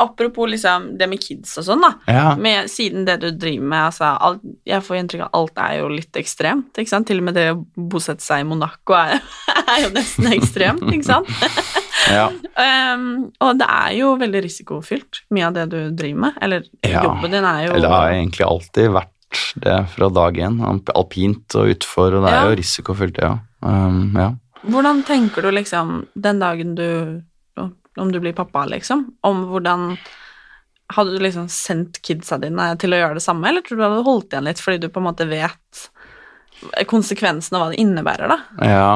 apropos liksom det med kids og sånn, da. ja. Med, siden det du driver med, altså alt, Jeg får inntrykk av at alt er jo litt ekstremt, ikke sant? Til og med det å bosette seg i Monaco er, er jo nesten ekstremt, ikke sant? ja. Um, og det er jo veldig risikofylt, mye av det du driver med. Eller Ja. jobben din er jo Eller det har egentlig alltid vært det fra dag én. Alpint og utfor, og det er jo risikofylt, ja. Um, ja. Hvordan tenker du liksom den dagen du Om du blir pappa, liksom? Om hvordan Hadde du liksom sendt kidsa dine til å gjøre det samme, eller tror du du hadde holdt igjen litt fordi du på en måte vet konsekvensen av hva det innebærer, da? ja.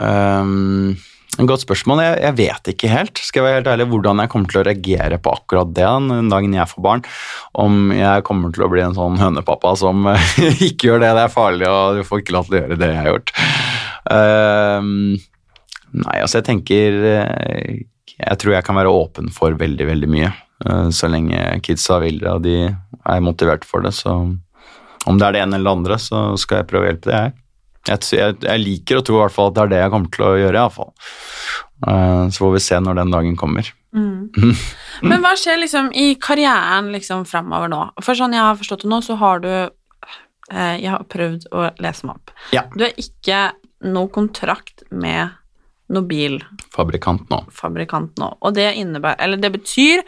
Um, godt spørsmål. Jeg, jeg, vet ikke helt skal jeg være helt ærlig, hvordan jeg kommer til å reagere på akkurat det den dagen jeg får barn. Om jeg kommer til å bli en sånn hønepappa som ikke gjør det, det er farlig, og du får ikke lov til å gjøre det jeg har gjort. Um, nei, altså jeg tenker Jeg tror jeg kan være åpen for veldig, veldig mye. Uh, så lenge kidsa vil det, og de er motivert for det. Så om det er det ene eller det andre, så skal jeg prøve å hjelpe det, jeg. Jeg, jeg, liker å tro i hvert fall at det er det jeg kommer til å gjøre. i hvert fall. Uh, så får vi se når den dagen kommer. Mm. Men hva skjer liksom i karrieren liksom framover nå? For sånn jeg har forstått det nå, så har du uh, Jeg har prøvd å lese meg opp. Ja. Du har ikke noe kontrakt med noe bilfabrikant nå. Fabrikant nå. Og det innebærer Eller det betyr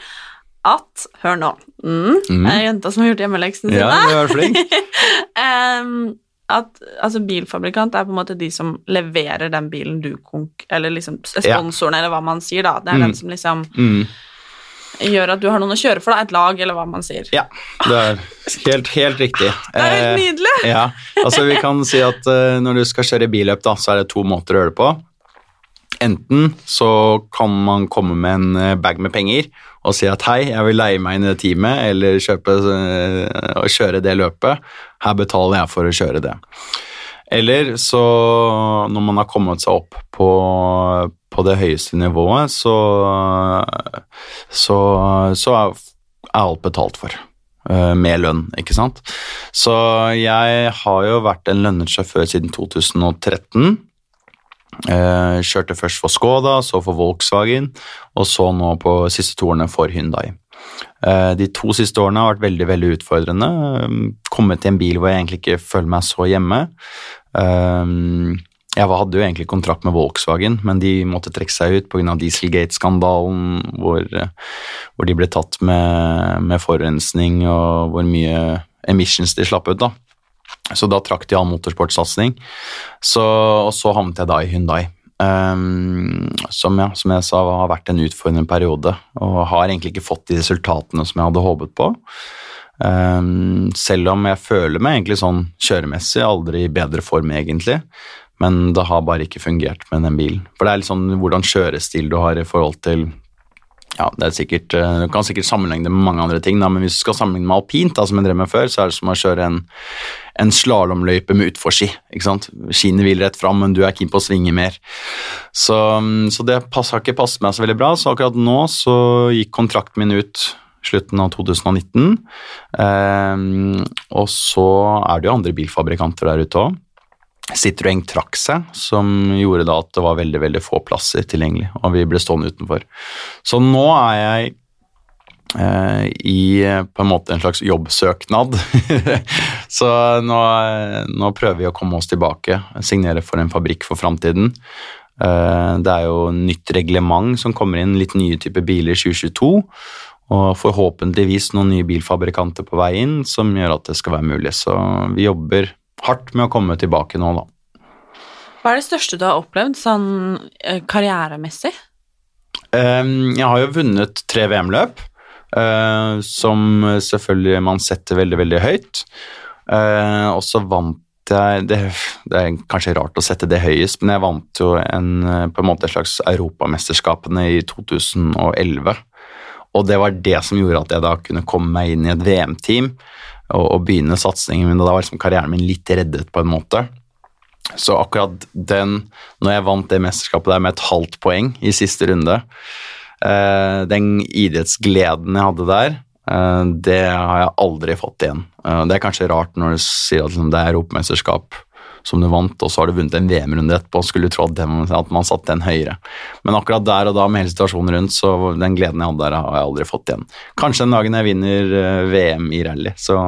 at Hør nå. Mm, mm. Jenta som har gjort hjemmeleksene sine. Ja, du er flink. um, at altså, bilfabrikant er på en måte de som leverer den bilen du konk... Eller liksom sponsoren, ja. eller hva man sier, da. Det er mm. den som liksom mm. gjør at du har noen å kjøre for, da. Et lag, eller hva man sier. Ja, det er helt, helt riktig. Det er helt eh, nydelig! Eh, ja, altså Vi kan si at uh, når du skal kjøre billøp, da, så er det to måter å gjøre det på. Enten så kan man komme med en eh, bag med penger og si at hei, jeg vil leie meg inn i det teamet eller kjøpe og kjøre det løpet. Her betaler jeg for å kjøre det. Eller så, når man har kommet seg opp på, på det høyeste nivået, så, så, så er alt betalt for. Eh, med lønn, ikke sant. Så jeg har jo vært en lønnet sjåfør siden 2013. Uh, kjørte først for Skoda, så for Volkswagen, og så nå på siste torene for Hyundai. Uh, de to siste årene har vært veldig veldig utfordrende. Um, kommet til en bil hvor jeg egentlig ikke føler meg så hjemme. Jeg hadde jo egentlig kontrakt med Volkswagen, men de måtte trekke seg ut pga. Dieselgate-skandalen, hvor, hvor, de ble tatt med, med forurensning og hvor mye emissions de slapp ut. da. Så da trakk de all motorsportsatsing. Og så havnet jeg da i Hyundai. Um, som, ja, som, jeg sa har vært en utfordrende periode, og har egentlig ikke fått de resultatene som jeg hadde håpet på. Um, selv om jeg føler meg egentlig sånn kjøremessig aldri i bedre form, egentlig. Men det har bare ikke fungert med den bilen. For det er litt sånn hvordan kjørestil du har i forhold til ja, det er sikkert, eh, Du kan sikkert sammenligne det med mange andre ting, da, men hvis du skal sammenligne med alpint, da, som jeg drev med før, så er det som å kjøre en, en slalåmløype med utforski. ikke sant? Skiene hviler rett fram, men du er keen på å svinge mer. Så, så det pass, har ikke passet meg så veldig bra. Så akkurat nå så gikk kontrakten min ut slutten av 2019. Eh, og så er det jo andre bilfabrikanter der ute òg. Citroën trakk seg, som gjorde da at det var veldig veldig få plasser tilgjengelig, og vi ble stående utenfor. Så nå er jeg eh, i på en måte en slags jobbsøknad. så nå, nå, prøver vi å komme oss tilbake, signere for en fabrikk for framtiden. Eh, det er jo nytt reglement som kommer inn, litt nye typer biler i 2022. Og forhåpentligvis noen nye bilfabrikanter på vei inn som gjør at det skal være mulig. Så vi jobber hardt med å komme tilbake nå, da. Hva er det største du har opplevd sånn eh, karrieremessig? Ehm, jeg har jo vunnet tre VM-løp, eh, som selvfølgelig man setter veldig, veldig høyt. Eh, og så vant jeg det, det, er kanskje rart å sette det høyest, men jeg vant jo en, på en måte et slags Europamesterskapene i 2011. Og det var det som gjorde at jeg da kunne komme meg inn i et VM-team og, å begynne satsingen min. Og da var liksom karrieren min litt reddet, på en måte. Så akkurat den, når jeg vant det mesterskapet der med et halvt poeng i siste runde, eh, den idrettsgleden jeg hadde der, eh, det har jeg aldri fått igjen. Eh, det er kanskje rart når du sier at liksom, det er europamesterskap som du vant, og så har du vunnet en VM-runde etterpå. Skulle tro at, den, at man satte den høyere. Men akkurat der og da med hele situasjonen rundt, så den gleden jeg hadde der, har jeg aldri fått igjen. Kanskje den dagen jeg vinner eh, VM i rally, så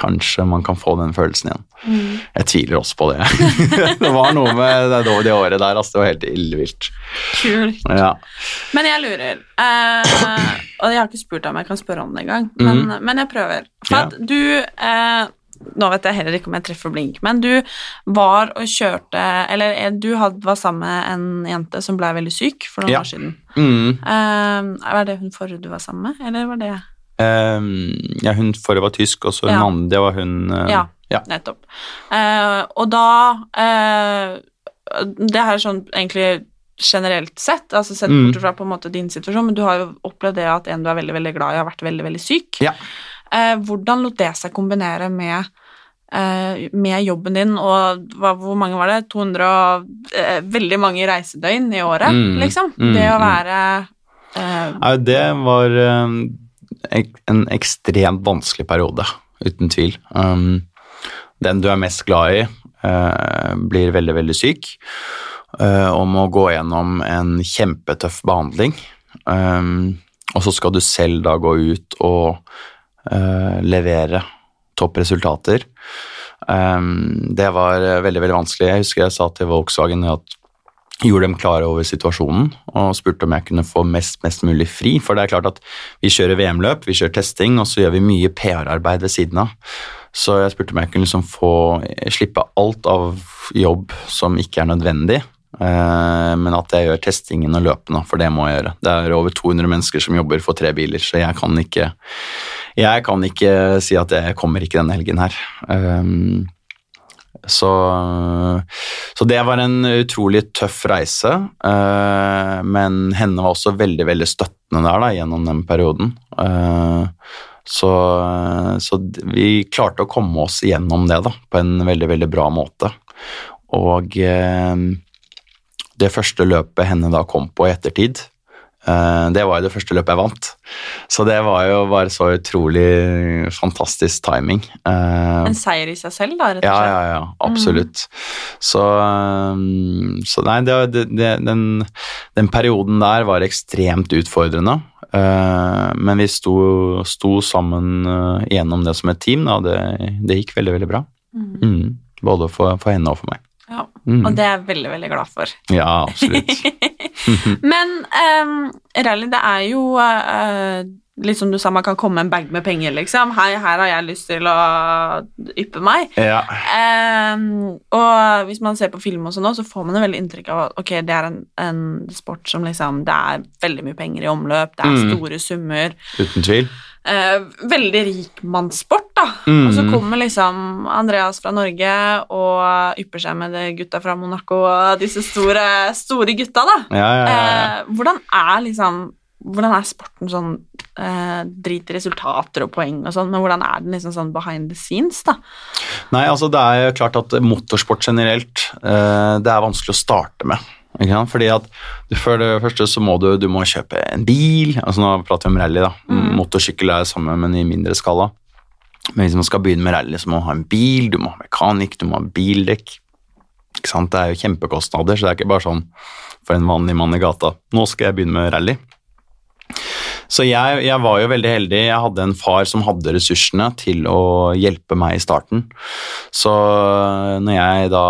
kanskje man kan få den følelsen igjen. Mm. Jeg tviler også på det. det var noe med det, det året der, altså. Det var helt illevilt. Kult. Ja. Men jeg lurer, eh, og jeg har ikke spurt om jeg kan spørre om det engang, men, mm. men jeg prøver. For at du eh, nå vet jeg heller ikke om jeg treffer blink, men du var og kjørte Eller eh, du var sammen med en jente som ble veldig syk for noen ja. år siden. Mm. Uh, var det hun forrige du var sammen med, eller var det um, Ja, hun forrige var tysk, og så hun ja. andre, var hun uh, ja, ja, nettopp. Uh, og da Det her er sånn egentlig generelt sett, altså sett Mm. bort fra på en måte din situasjon, men du har jo opplevd det at en du er veldig veldig glad i, har vært veldig veldig syk. Ja. Eh, hvordan lot det seg kombinere med, eh, med jobben din, og hvor mange var det? 200 og eh, veldig mange reisedøgn i året, Mm, liksom? mm, det å mm. være eh, Nei, det var en ekstremt vanskelig periode, uten tvil. Um, den du er mest glad i, blir veldig, veldig syk, og må gå gjennom en kjempetøff behandling. Um, og så skal du selv da gå ut og eh, levere toppresultater. Um, det var eh, veldig, veldig vanskelig. Jeg husker jeg sa til Volkswagen at gjorde dem klare over situasjonen og spurte om jeg kunne få mest, mest mulig fri. For det er klart at vi kjører VM-løp, vi kjører testing, og så gjør vi mye PR-arbeid ved siden av. Så jeg spurte om jeg kunne liksom få slippe alt av jobb som ikke er nødvendig. eh, Men at jeg gjør testingen og løpene, for det må jeg gjøre. Det er over 200 mennesker som jobber for tre biler, så jeg kan ikke, jeg kan ikke si at jeg kommer ikke denne helgen her. Um, så, så det var en utrolig tøff reise, Uh, men henne var også veldig veldig støttende der da, gjennom den perioden. Uh, så, så vi klarte å komme oss gjennom det da, på en veldig veldig bra måte. Og uh, det første løpet henne da kom på i ettertid, det var jo det første løpet jeg vant. Så det var jo bare så utrolig fantastisk timing. Eh, en seier i seg selv, da, rett og slett? ja, ja, ja, absolutt. Så, um, så nei, det, det, den, den perioden der var ekstremt utfordrende. Men vi sto, sto sammen gjennom det som et team, da. Det, det gikk veldig, veldig bra. Mm. Mm. Både for, for henne og for meg. Mm. Og det er jeg veldig, veldig glad for. Ja, absolutt. Men um, rally, det er jo uh, litt som du sa, man kan komme med en bag med penger, liksom. Hei, her har jeg lyst til å yppe meg. Ja. Um, og hvis man ser på film og sånn så får man et veldig inntrykk av at ok, det er en, en sport som liksom Det er veldig mye penger i omløp, det er Mm. store summer. Uten tvil. Eh, veldig rikmannssport, da. Mm. Og så kommer liksom Andreas fra Norge og ypper seg med de gutta fra Monaco og disse store, store gutta, da. Ja, ja, ja. Eh, hvordan er liksom Hvordan er sporten sånn eh, Drit i resultater og poeng og sånn, men hvordan er den liksom sånn behind the scenes, da? Nei, altså det er klart at motorsport generelt, eh, det er vanskelig å starte med. Ikke sant? Fordi at For det første så må du, du må kjøpe en bil. altså Nå prater vi om rally, da. Mm. Motorsykkel er det samme, men i mindre skala. Men hvis man skal begynne med rally, så må man ha en bil, du må ha mekanikk, du må ha bildekk. Ikke sant? Det er jo kjempekostnader, så det er ikke bare sånn for en vanlig mann i gata. Nå skal jeg begynne med rally. Så jeg, jeg var jo veldig heldig. Jeg hadde en far som hadde ressursene til å hjelpe meg i starten. Så når jeg da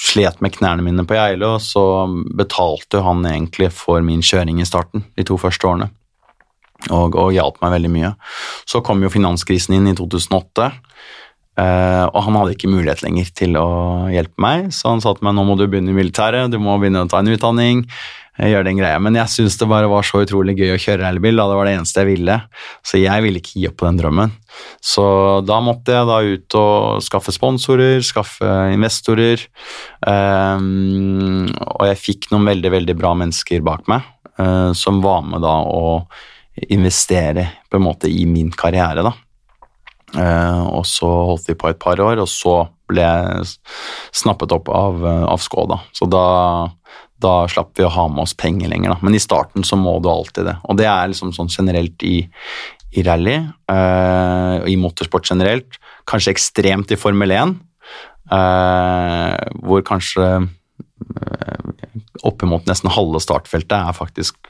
slet med knærne mine på Geilo, så betalte han egentlig for min kjøring i starten de to første årene. Og, og hjalp meg veldig mye. Så kom jo finanskrisen inn i 2008. Uh, og han hadde ikke mulighet lenger til å hjelpe meg, så han sa til meg nå må du begynne i militæret, du må begynne å ta en utdanning. Gjøre den greia. Men jeg syns det bare var så utrolig gøy å kjøre elbil, da, Det var det eneste jeg ville. Så jeg ville ikke gi opp på den drømmen. Så da måtte jeg da ut og skaffe sponsorer, skaffe investorer. Um, og jeg fikk noen veldig, veldig bra mennesker bak meg uh, som var med da å investere på en måte i min karriere, da. Uh, og så holdt vi på et par år, og så ble jeg snappet opp av, eh, av Skoda. Så da, da slapp vi å ha med oss penger lenger, da. Men i starten så må du alltid det. Og det er liksom sånn generelt i, i rally, uh, i motorsport generelt. Kanskje ekstremt i Formel 1, uh, hvor kanskje uh, oppimot nesten halve startfeltet er faktisk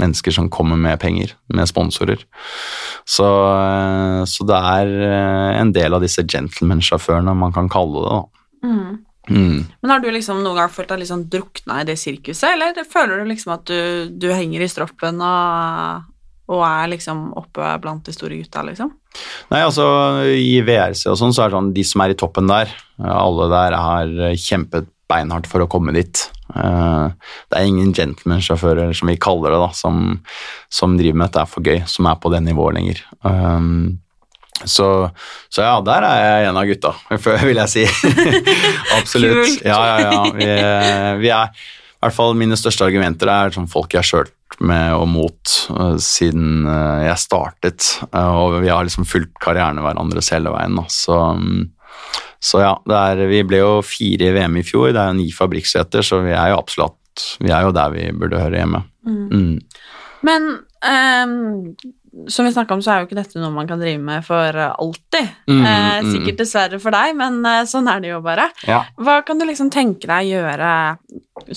mennesker som kommer med penger, med sponsorer. Så, eh, så det er eh, en del av disse gentleman-sjåførene man kan kalle det. da. Mm. Men har du liksom noen gang følt deg liksom drukna i det sirkuset, eller føler du liksom at du, du henger i stroppen og, og er liksom oppe blant de store gutta, liksom? Nei, altså I VRC og sånn, så er det sånn de som er i toppen der, eh, alle der har kjempet beinhardt for å komme dit. Eh, Det er ingen gentleman-sjåfører, som vi kaller det, da, som, som driver med dette for gøy, som er på det nivået lenger. Um, Så, så, ja, der er jeg en av gutta, vil jeg si. Absolutt. Kult. Ja, ja, ja. Vi, vi er i hvert fall mine største argumenter er sånn folk jeg har kjørt med og mot uh, siden uh, jeg startet. Uh, og vi har liksom fulgt karrieren hverandres hele veien. Da. Så, um, så ja, er, vi ble jo fire i VM i fjor. Det er jo ni fabrikkseter, så vi er jo absolutt vi er jo der vi burde høre hjemme. Mm. Mm. Men ehm, som vi snakka om, så er jo ikke dette noe man kan drive med for alltid. Mm, eh, mm. sikkert dessverre for deg, men eh, sånn er det jo bare. Ja. Hva kan du liksom tenke deg å gjøre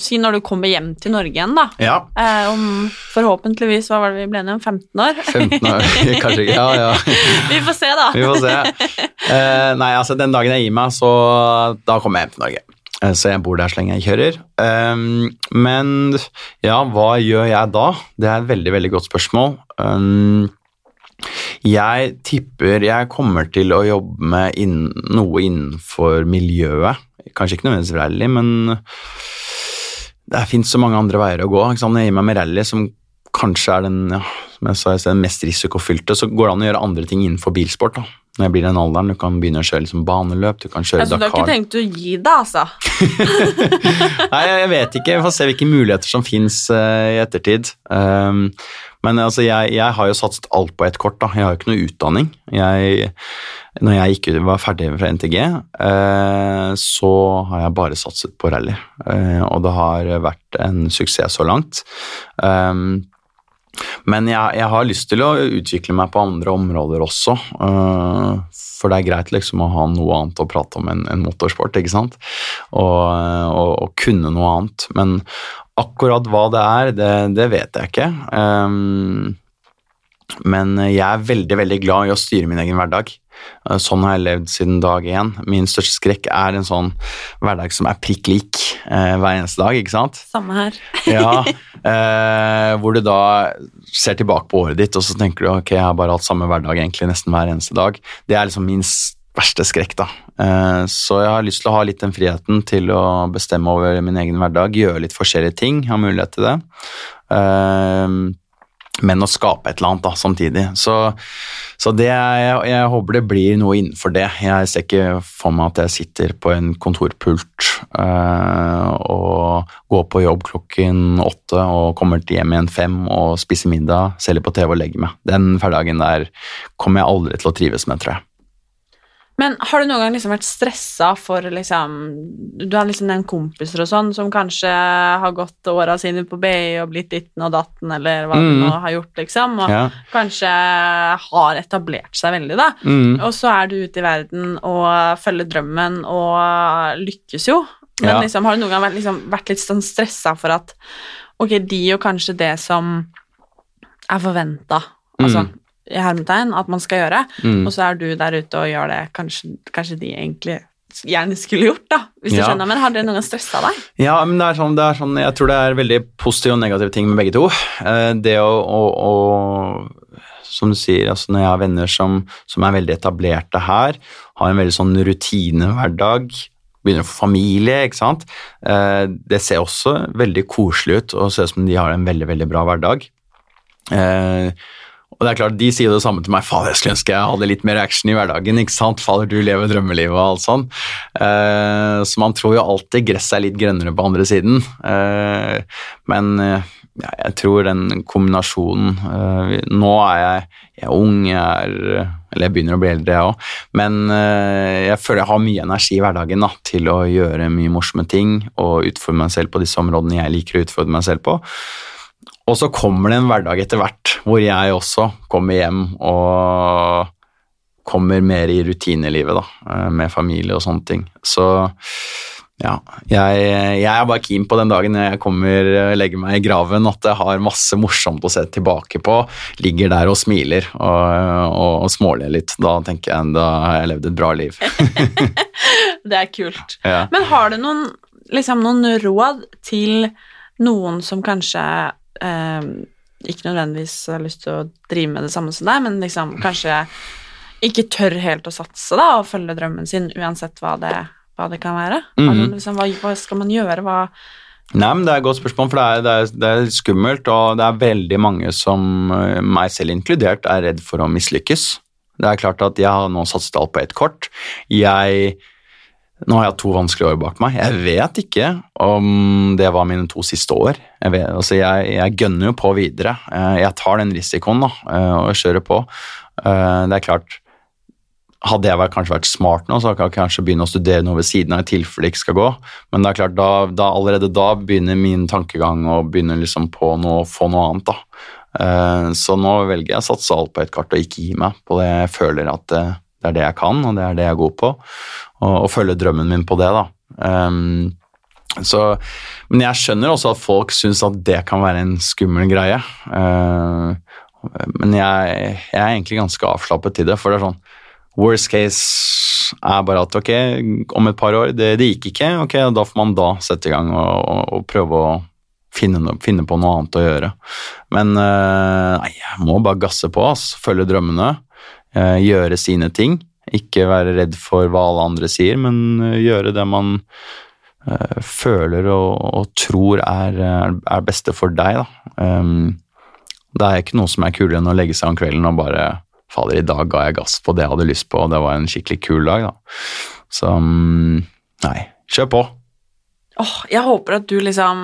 Si når du kommer hjem til Norge igjen, da. ja. Eh, om forhåpentligvis, hva var det vi ble enige om, 15 år? 15 år, kanskje ikke. Ja, ja. vi får se, da. Vi får se. Eh, nei, altså den dagen jeg gir meg, så da kommer jeg hjem til Norge. Eh, Så jeg bor der så lenge jeg kjører. Um, men ja, hva gjør jeg da? Det er et veldig, veldig godt spørsmål. Um, jeg tipper jeg kommer til å jobbe med inn, noe innenfor miljøet. Kanskje ikke nødvendigvis rally, men det fins så mange andre veier å gå. Når jeg gir meg med rally, som kanskje er den, ja, som jeg sa, den mest risikofylte, så går det an å gjøre andre ting innenfor bilsport. da. Når jeg blir den alderen, Du kan begynne å kjøre liksom baneløp, du kan kjøre Altså, du har ikke tenkt å gi deg, altså? Nei, jeg vet ikke. Vi får se hvilke muligheter som fins i ettertid. Um, men altså, jeg, jeg har jo satset alt på ett kort. da. Jeg har jo ikke noe utdanning. Jeg, når jeg gikk ut, var ferdig fra NTG, eh, så har jeg bare satset på rally. Eh, og det har vært en suksess så langt. Um, men jeg, jeg har lyst til å utvikle meg på andre områder også. øh, for det er greit liksom å ha noe annet å prate om enn en motorsport, ikke sant? Og, og, og kunne noe annet. Men akkurat hva det er, det, det vet jeg ikke. Um, men jeg er veldig veldig glad i å styre min egen hverdag. Eh, Sånn har jeg levd siden dag én. Min største skrekk er en sånn hverdag som er prikk lik eh, hver eneste dag. ikke sant? Samme her. Ja, eh, Hvor du da ser tilbake på året ditt og så tenker du ok, jeg har bare hatt samme hverdag egentlig nesten hver eneste dag. Det er liksom min verste skrekk. da. Eh, så jeg har lyst til å ha litt den friheten til å bestemme over min egen hverdag, gjøre litt forskjellige ting, ha mulighet til det. Eh, men å skape et eller annet da, samtidig. Så, så det jeg, jeg håper det blir noe innenfor det. Jeg ser ikke for meg at jeg sitter på en kontorpult øh, og går på jobb klokken åtte og kommer til hjem igjen fem og spiser middag, selger på TV og legger meg. Den hverdagen der kommer jeg aldri til å trives med, tror jeg. Men har du noen gang liksom vært stressa for liksom Du har liksom den kompiser og sånn som kanskje har gått åra sine på BI og blitt ditten og datten, eller hva de Mm. nå har gjort, liksom, og Ja. kanskje har etablert seg veldig, da. Mm. Og så er du ute i verden og følger drømmen og lykkes jo. Men Ja. liksom, har du noen gang vært, liksom, vært litt sånn stressa for at ok, de og kanskje det som er forventa, altså i hermetegn, at man skal gjøre, Mm. og så er du der ute og gjør det kanskje, kanskje de egentlig gjerne skulle gjort, da, hvis du Ja. skjønner. Men har det noen gang stressa deg? Ja, men det er sånn, det er sånn, jeg tror det er veldig positive og negative ting med begge to. Eh, Det å, å, å som du sier, altså når jeg har venner som, som er veldig etablerte her, har en veldig sånn dag begynner å få familie, ikke sant. Eh, Det ser også veldig koselig ut og ser ut som de har en veldig, veldig bra hverdag. Eh, og det er klart, De sier det samme til meg. Fader, jeg skulle ønske jeg hadde litt mer action i hverdagen. ikke sant? Fader, du lever drømmelivet og alt sånn. Eh, så man tror jo alltid gresset er litt grønnere på andre siden. Eh, men eh, ja, jeg tror den kombinasjonen eh, Nå er jeg, jeg er ung, jeg er Eller jeg begynner å bli eldre, jeg òg. Men eh, jeg føler jeg har mye energi i hverdagen da, til å gjøre mye morsomme ting og utfordre meg selv på disse områdene jeg liker å utfordre meg selv på. Og så kommer det en hverdag etter hvert hvor jeg også kommer hjem og kommer mer i rutinelivet, da, eh, med familie og sånne ting. Så ja, jeg, jeg er bare keen på den dagen jeg kommer og legger meg i graven, at jeg har masse morsomt å se tilbake på. Ligger der og smiler og, og, og småler litt. Da tenker jeg da har jeg levd et bra liv. Det er kult. Ja. Men har du noen, liksom, noen råd til noen som kanskje eh, ikke nødvendigvis har lyst til å drive med det samme som deg, men liksom kanskje ikke tør helt å satse da, og følge drømmen sin, uansett hva det, hva det kan være? Mm -hmm. altså, liksom, hva, hva skal man gjøre? Hva Nei, men Det er et godt spørsmål, for det er, det, er, det er skummelt, og det er veldig mange som, eh, meg selv inkludert, er redd for å mislykkes. Det er klart at jeg har nå satset alt på ett kort. Jeg nå har jeg to vanskelige år bak meg. Jeg vet ikke om det var mine to siste år. Jeg, vet, altså jeg, jeg gønner jo på videre. Eh, jeg tar den risikoen da, eh, og kjører på. Eh, det er klart Hadde jeg kanskje vært smart nå, så hadde jeg kanskje begynne å studere noe ved siden av i tilfelle det ikke skal gå. Men det er klart, da, da, allerede da begynner min tankegang å begynne liksom på noe, få noe annet. da. Så nå velger jeg å satse alt på et kart og ikke gi meg på det jeg føler at det, er det jeg kan, og det er det jeg er god på og, og følge drømmen min på det, da. Um, så, men jeg skjønner også at folk syns at det kan være en skummel greie. Uh, men jeg, jeg, er egentlig ganske avslappet til det, for det er sånn Worst case er bare at ok, om et par år, det, det gikk ikke, ok, da får man da sette i gang og, og, og prøve å finne, finne, på noe annet å gjøre. Men uh, nei, jeg må bare gasse på, ass. følge drømmene, gjøre sine ting. Ikke være redd for hva alle andre sier, men eh, gjøre det man uh, føler og, og tror er, er, beste for deg. Um, det er ikke noe som er kulere enn å legge seg om kvelden og bare Fader, i dag ga jeg gass på det jeg hadde lyst på, og det var en skikkelig kul dag, da. Så um, nei, kjør på. Åh, oh, jeg håper at du liksom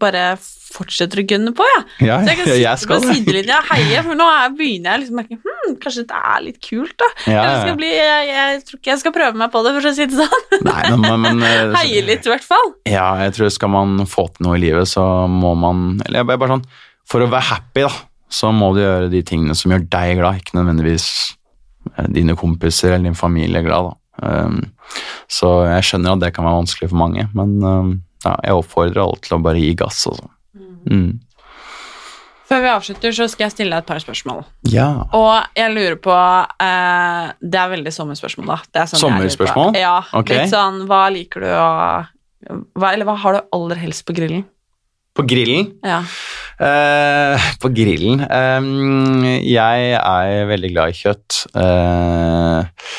bare fortsetter å gunne på, jeg. Ja, så jeg kan sitte jeg på sidelinja og heie, for nå begynner jeg liksom merke hm, kanskje det er litt kult, da. Ja, ja. Bli, jeg, jeg, tror ikke jeg skal prøve meg på det, for å si det sånn. Nei, men, men, men, heie litt, i hvert fall. Ja, jeg tror skal man få til noe i livet, så må man Eller jeg bare sånn For å være happy, da, så må du gjøre de tingene som gjør deg glad, ikke nødvendigvis eh, dine kompiser eller din familie glad, da. Um, så jeg skjønner at det kan være vanskelig for mange, men um, ja, jeg oppfordrer alle til å bare gi gass. Altså. Mm. Før vi avslutter, så skal jeg stille deg et par spørsmål. Ja. Og jeg lurer på eh, Det er veldig sommerspørsmål, da. Sånn sommerspørsmål? Ja. Okay. Litt sånn Hva liker du å hva, Eller hva har du aller helst på grillen? På grillen? Ja. Eh, på grillen um, Jeg er veldig glad i kjøtt. Eh,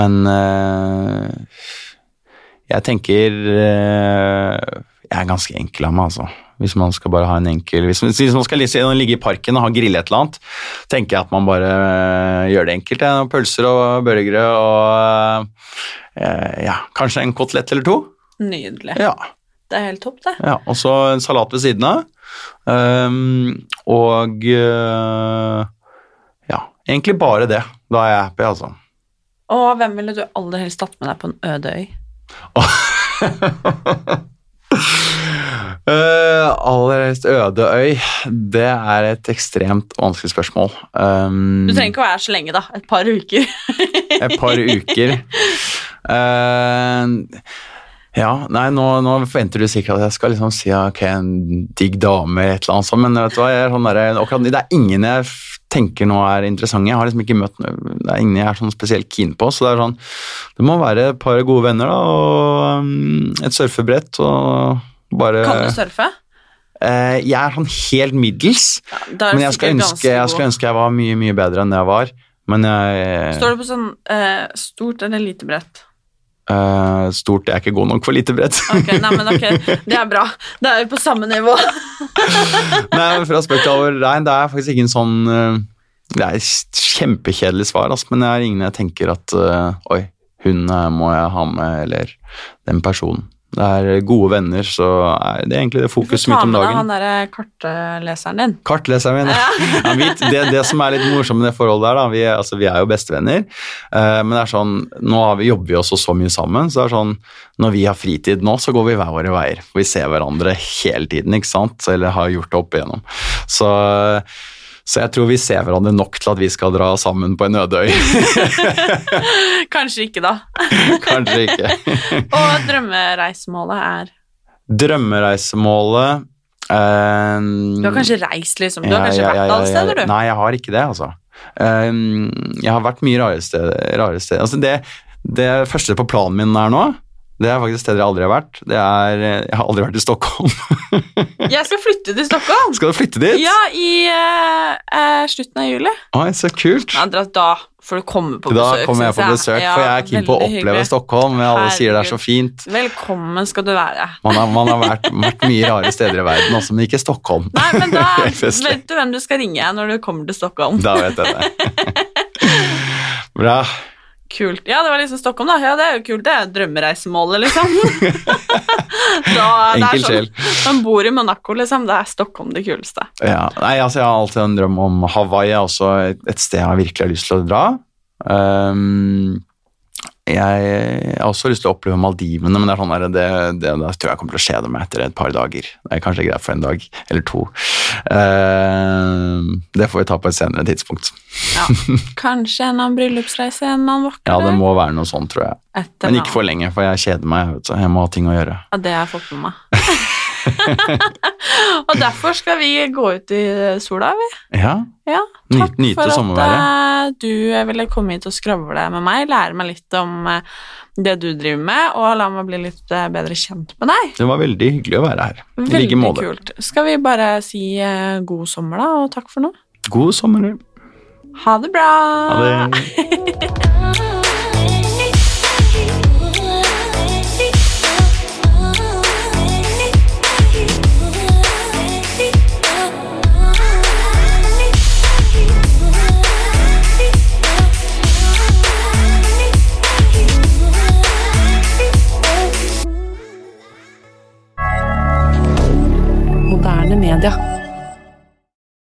men eh, jeg tenker eh, Jeg er ganske enkel av meg, altså. Hvis man skal bare ha en enkel Hvis man, hvis man skal ligge i parken og ha grille et eller annet, tenker jeg at man bare eh, gjør det enkelt. Ja. Pølser og burgere og eh, ja, kanskje en kotelett eller to. Nydelig. Ja. Det er helt topp, det. Ja, Og så en salat ved siden av. Um, og uh, ja, egentlig bare det. Da er jeg happy, altså. Og hvem ville du aller helst tatt med deg på en øde øy? Uh, aller helst øde øy, det er et ekstremt vanskelig spørsmål. Um, du trenger ikke å være så lenge, da. Et par uker. et par uker. Uh, ja, nei, nå, nå, forventer du sikkert at jeg skal liksom si ok, en digg dame eller et eller annet sånt, men vet du hva, jeg er sånn der, akkurat, det er ingen jeg tenker nå er interessante. Jeg har liksom ikke møtt Det er ingen jeg er sånn spesielt keen på. Så det er sånn Det må være et par gode venner, da, og um, et surfebrett og bare Kan du surfe? Eh, jeg er sånn helt middels, ja, men jeg skal, ønske, jeg skal, ønske, jeg var mye, mye bedre enn det jeg var. Men jeg Står du på sånn eh, stort eller lite brett? Uh, stort er ikke god nok for lite bredt. okay, nei, men ok, Det er bra. Da er vi på samme nivå. nei, men Fra spøk til alvor, nei, det er faktisk ikke en sånn uh, Det er et kjempekjedelig svar, altså, men det er ingen jeg tenker at uh, Oi, hun må jeg ha med, eller den personen. Det er gode venner, så er det egentlig det fokuset mitt om dagen. Du får ta med deg han derre kartleseren din. Kartleseren min, ja. ja vet, det, det, som er litt morsomt med det forholdet der, da, vi, altså, vi er jo bestevenner, uh, men det er sånn, nå vi, jobber vi også så mye sammen, så det er sånn, når vi har fritid nå, så går vi hver våre veier. Vi ser hverandre hele tiden, ikke sant, eller har gjort det opp igjennom. Så så jeg tror vi ser hverandre nok til at vi skal dra sammen på en øde øy. Kanskje ikke, da. Kanskje ikke. Og drømmereisemålet er? Drømmereisemålet um, Du har kanskje reist, liksom? Du har kanskje ja, ja, ja, vært alle steder, du? Nei, jeg har ikke det, altså. Um, jeg har vært mye rare steder. Rare steder. Altså det, det første på planen min er nå, det er faktisk steder jeg aldri har vært. Er, jeg har aldri vært i Stockholm. jeg skal flytte til Stockholm. Skal du flytte dit? Ja, i uh, slutten av juli. Oi, så kult. Ja, da får du komme på besøk. Da kommer jeg på besøk, ja, for jeg er keen på å oppleve hyggelig. Stockholm. Men alle Herregud. sier det er så fint. Velkommen skal du være. Man har, man har vært, vært, mye rare steder i verden også, men ikke Stockholm. Nei, men da vet du hvem du skal ringe når du kommer til Stockholm. Da vet jeg det. Bra. Kult. Ja, det var liksom Stockholm, da. Ja, det er jo kult. Det er drømmereisemålet, liksom. da, Enkel er sjel. sånn, Man bor i Monaco, liksom. Da er Stockholm det kuleste. Ja, nei, altså Jeg har alltid en drøm om Hawaii, er også et, et sted jeg virkelig har lyst til å dra. Ehm, jeg har også lyst til å oppleve Maldivene, men det er sånn der, det, det, det tror jeg kommer til å skje det med etter et par dager. Det er kanskje greit for en dag eller to. Uh, det får vi ta på et senere tidspunkt. Ja. Kanskje en annen bryllupsreise en annen vakker Ja, det må være noe sånt, tror jeg. Etter Men ikke for lenge, for jeg kjeder meg. Vet du. Jeg må ha ting å gjøre. Ja, det har jeg fått med meg. og derfor skal vi gå ut i sola, vi. Ja, Ja, takk for at eh, du ville komme hit og skravle med meg, lære meg litt om eh, det du driver med, og la meg bli litt eh, bedre kjent med deg. Det var veldig hyggelig å være her. I like Veldig måte. kult. Skal vi bare si eh, god sommer, da, og takk for nå? God sommer. Ha det bra! Ha det. Moderne media.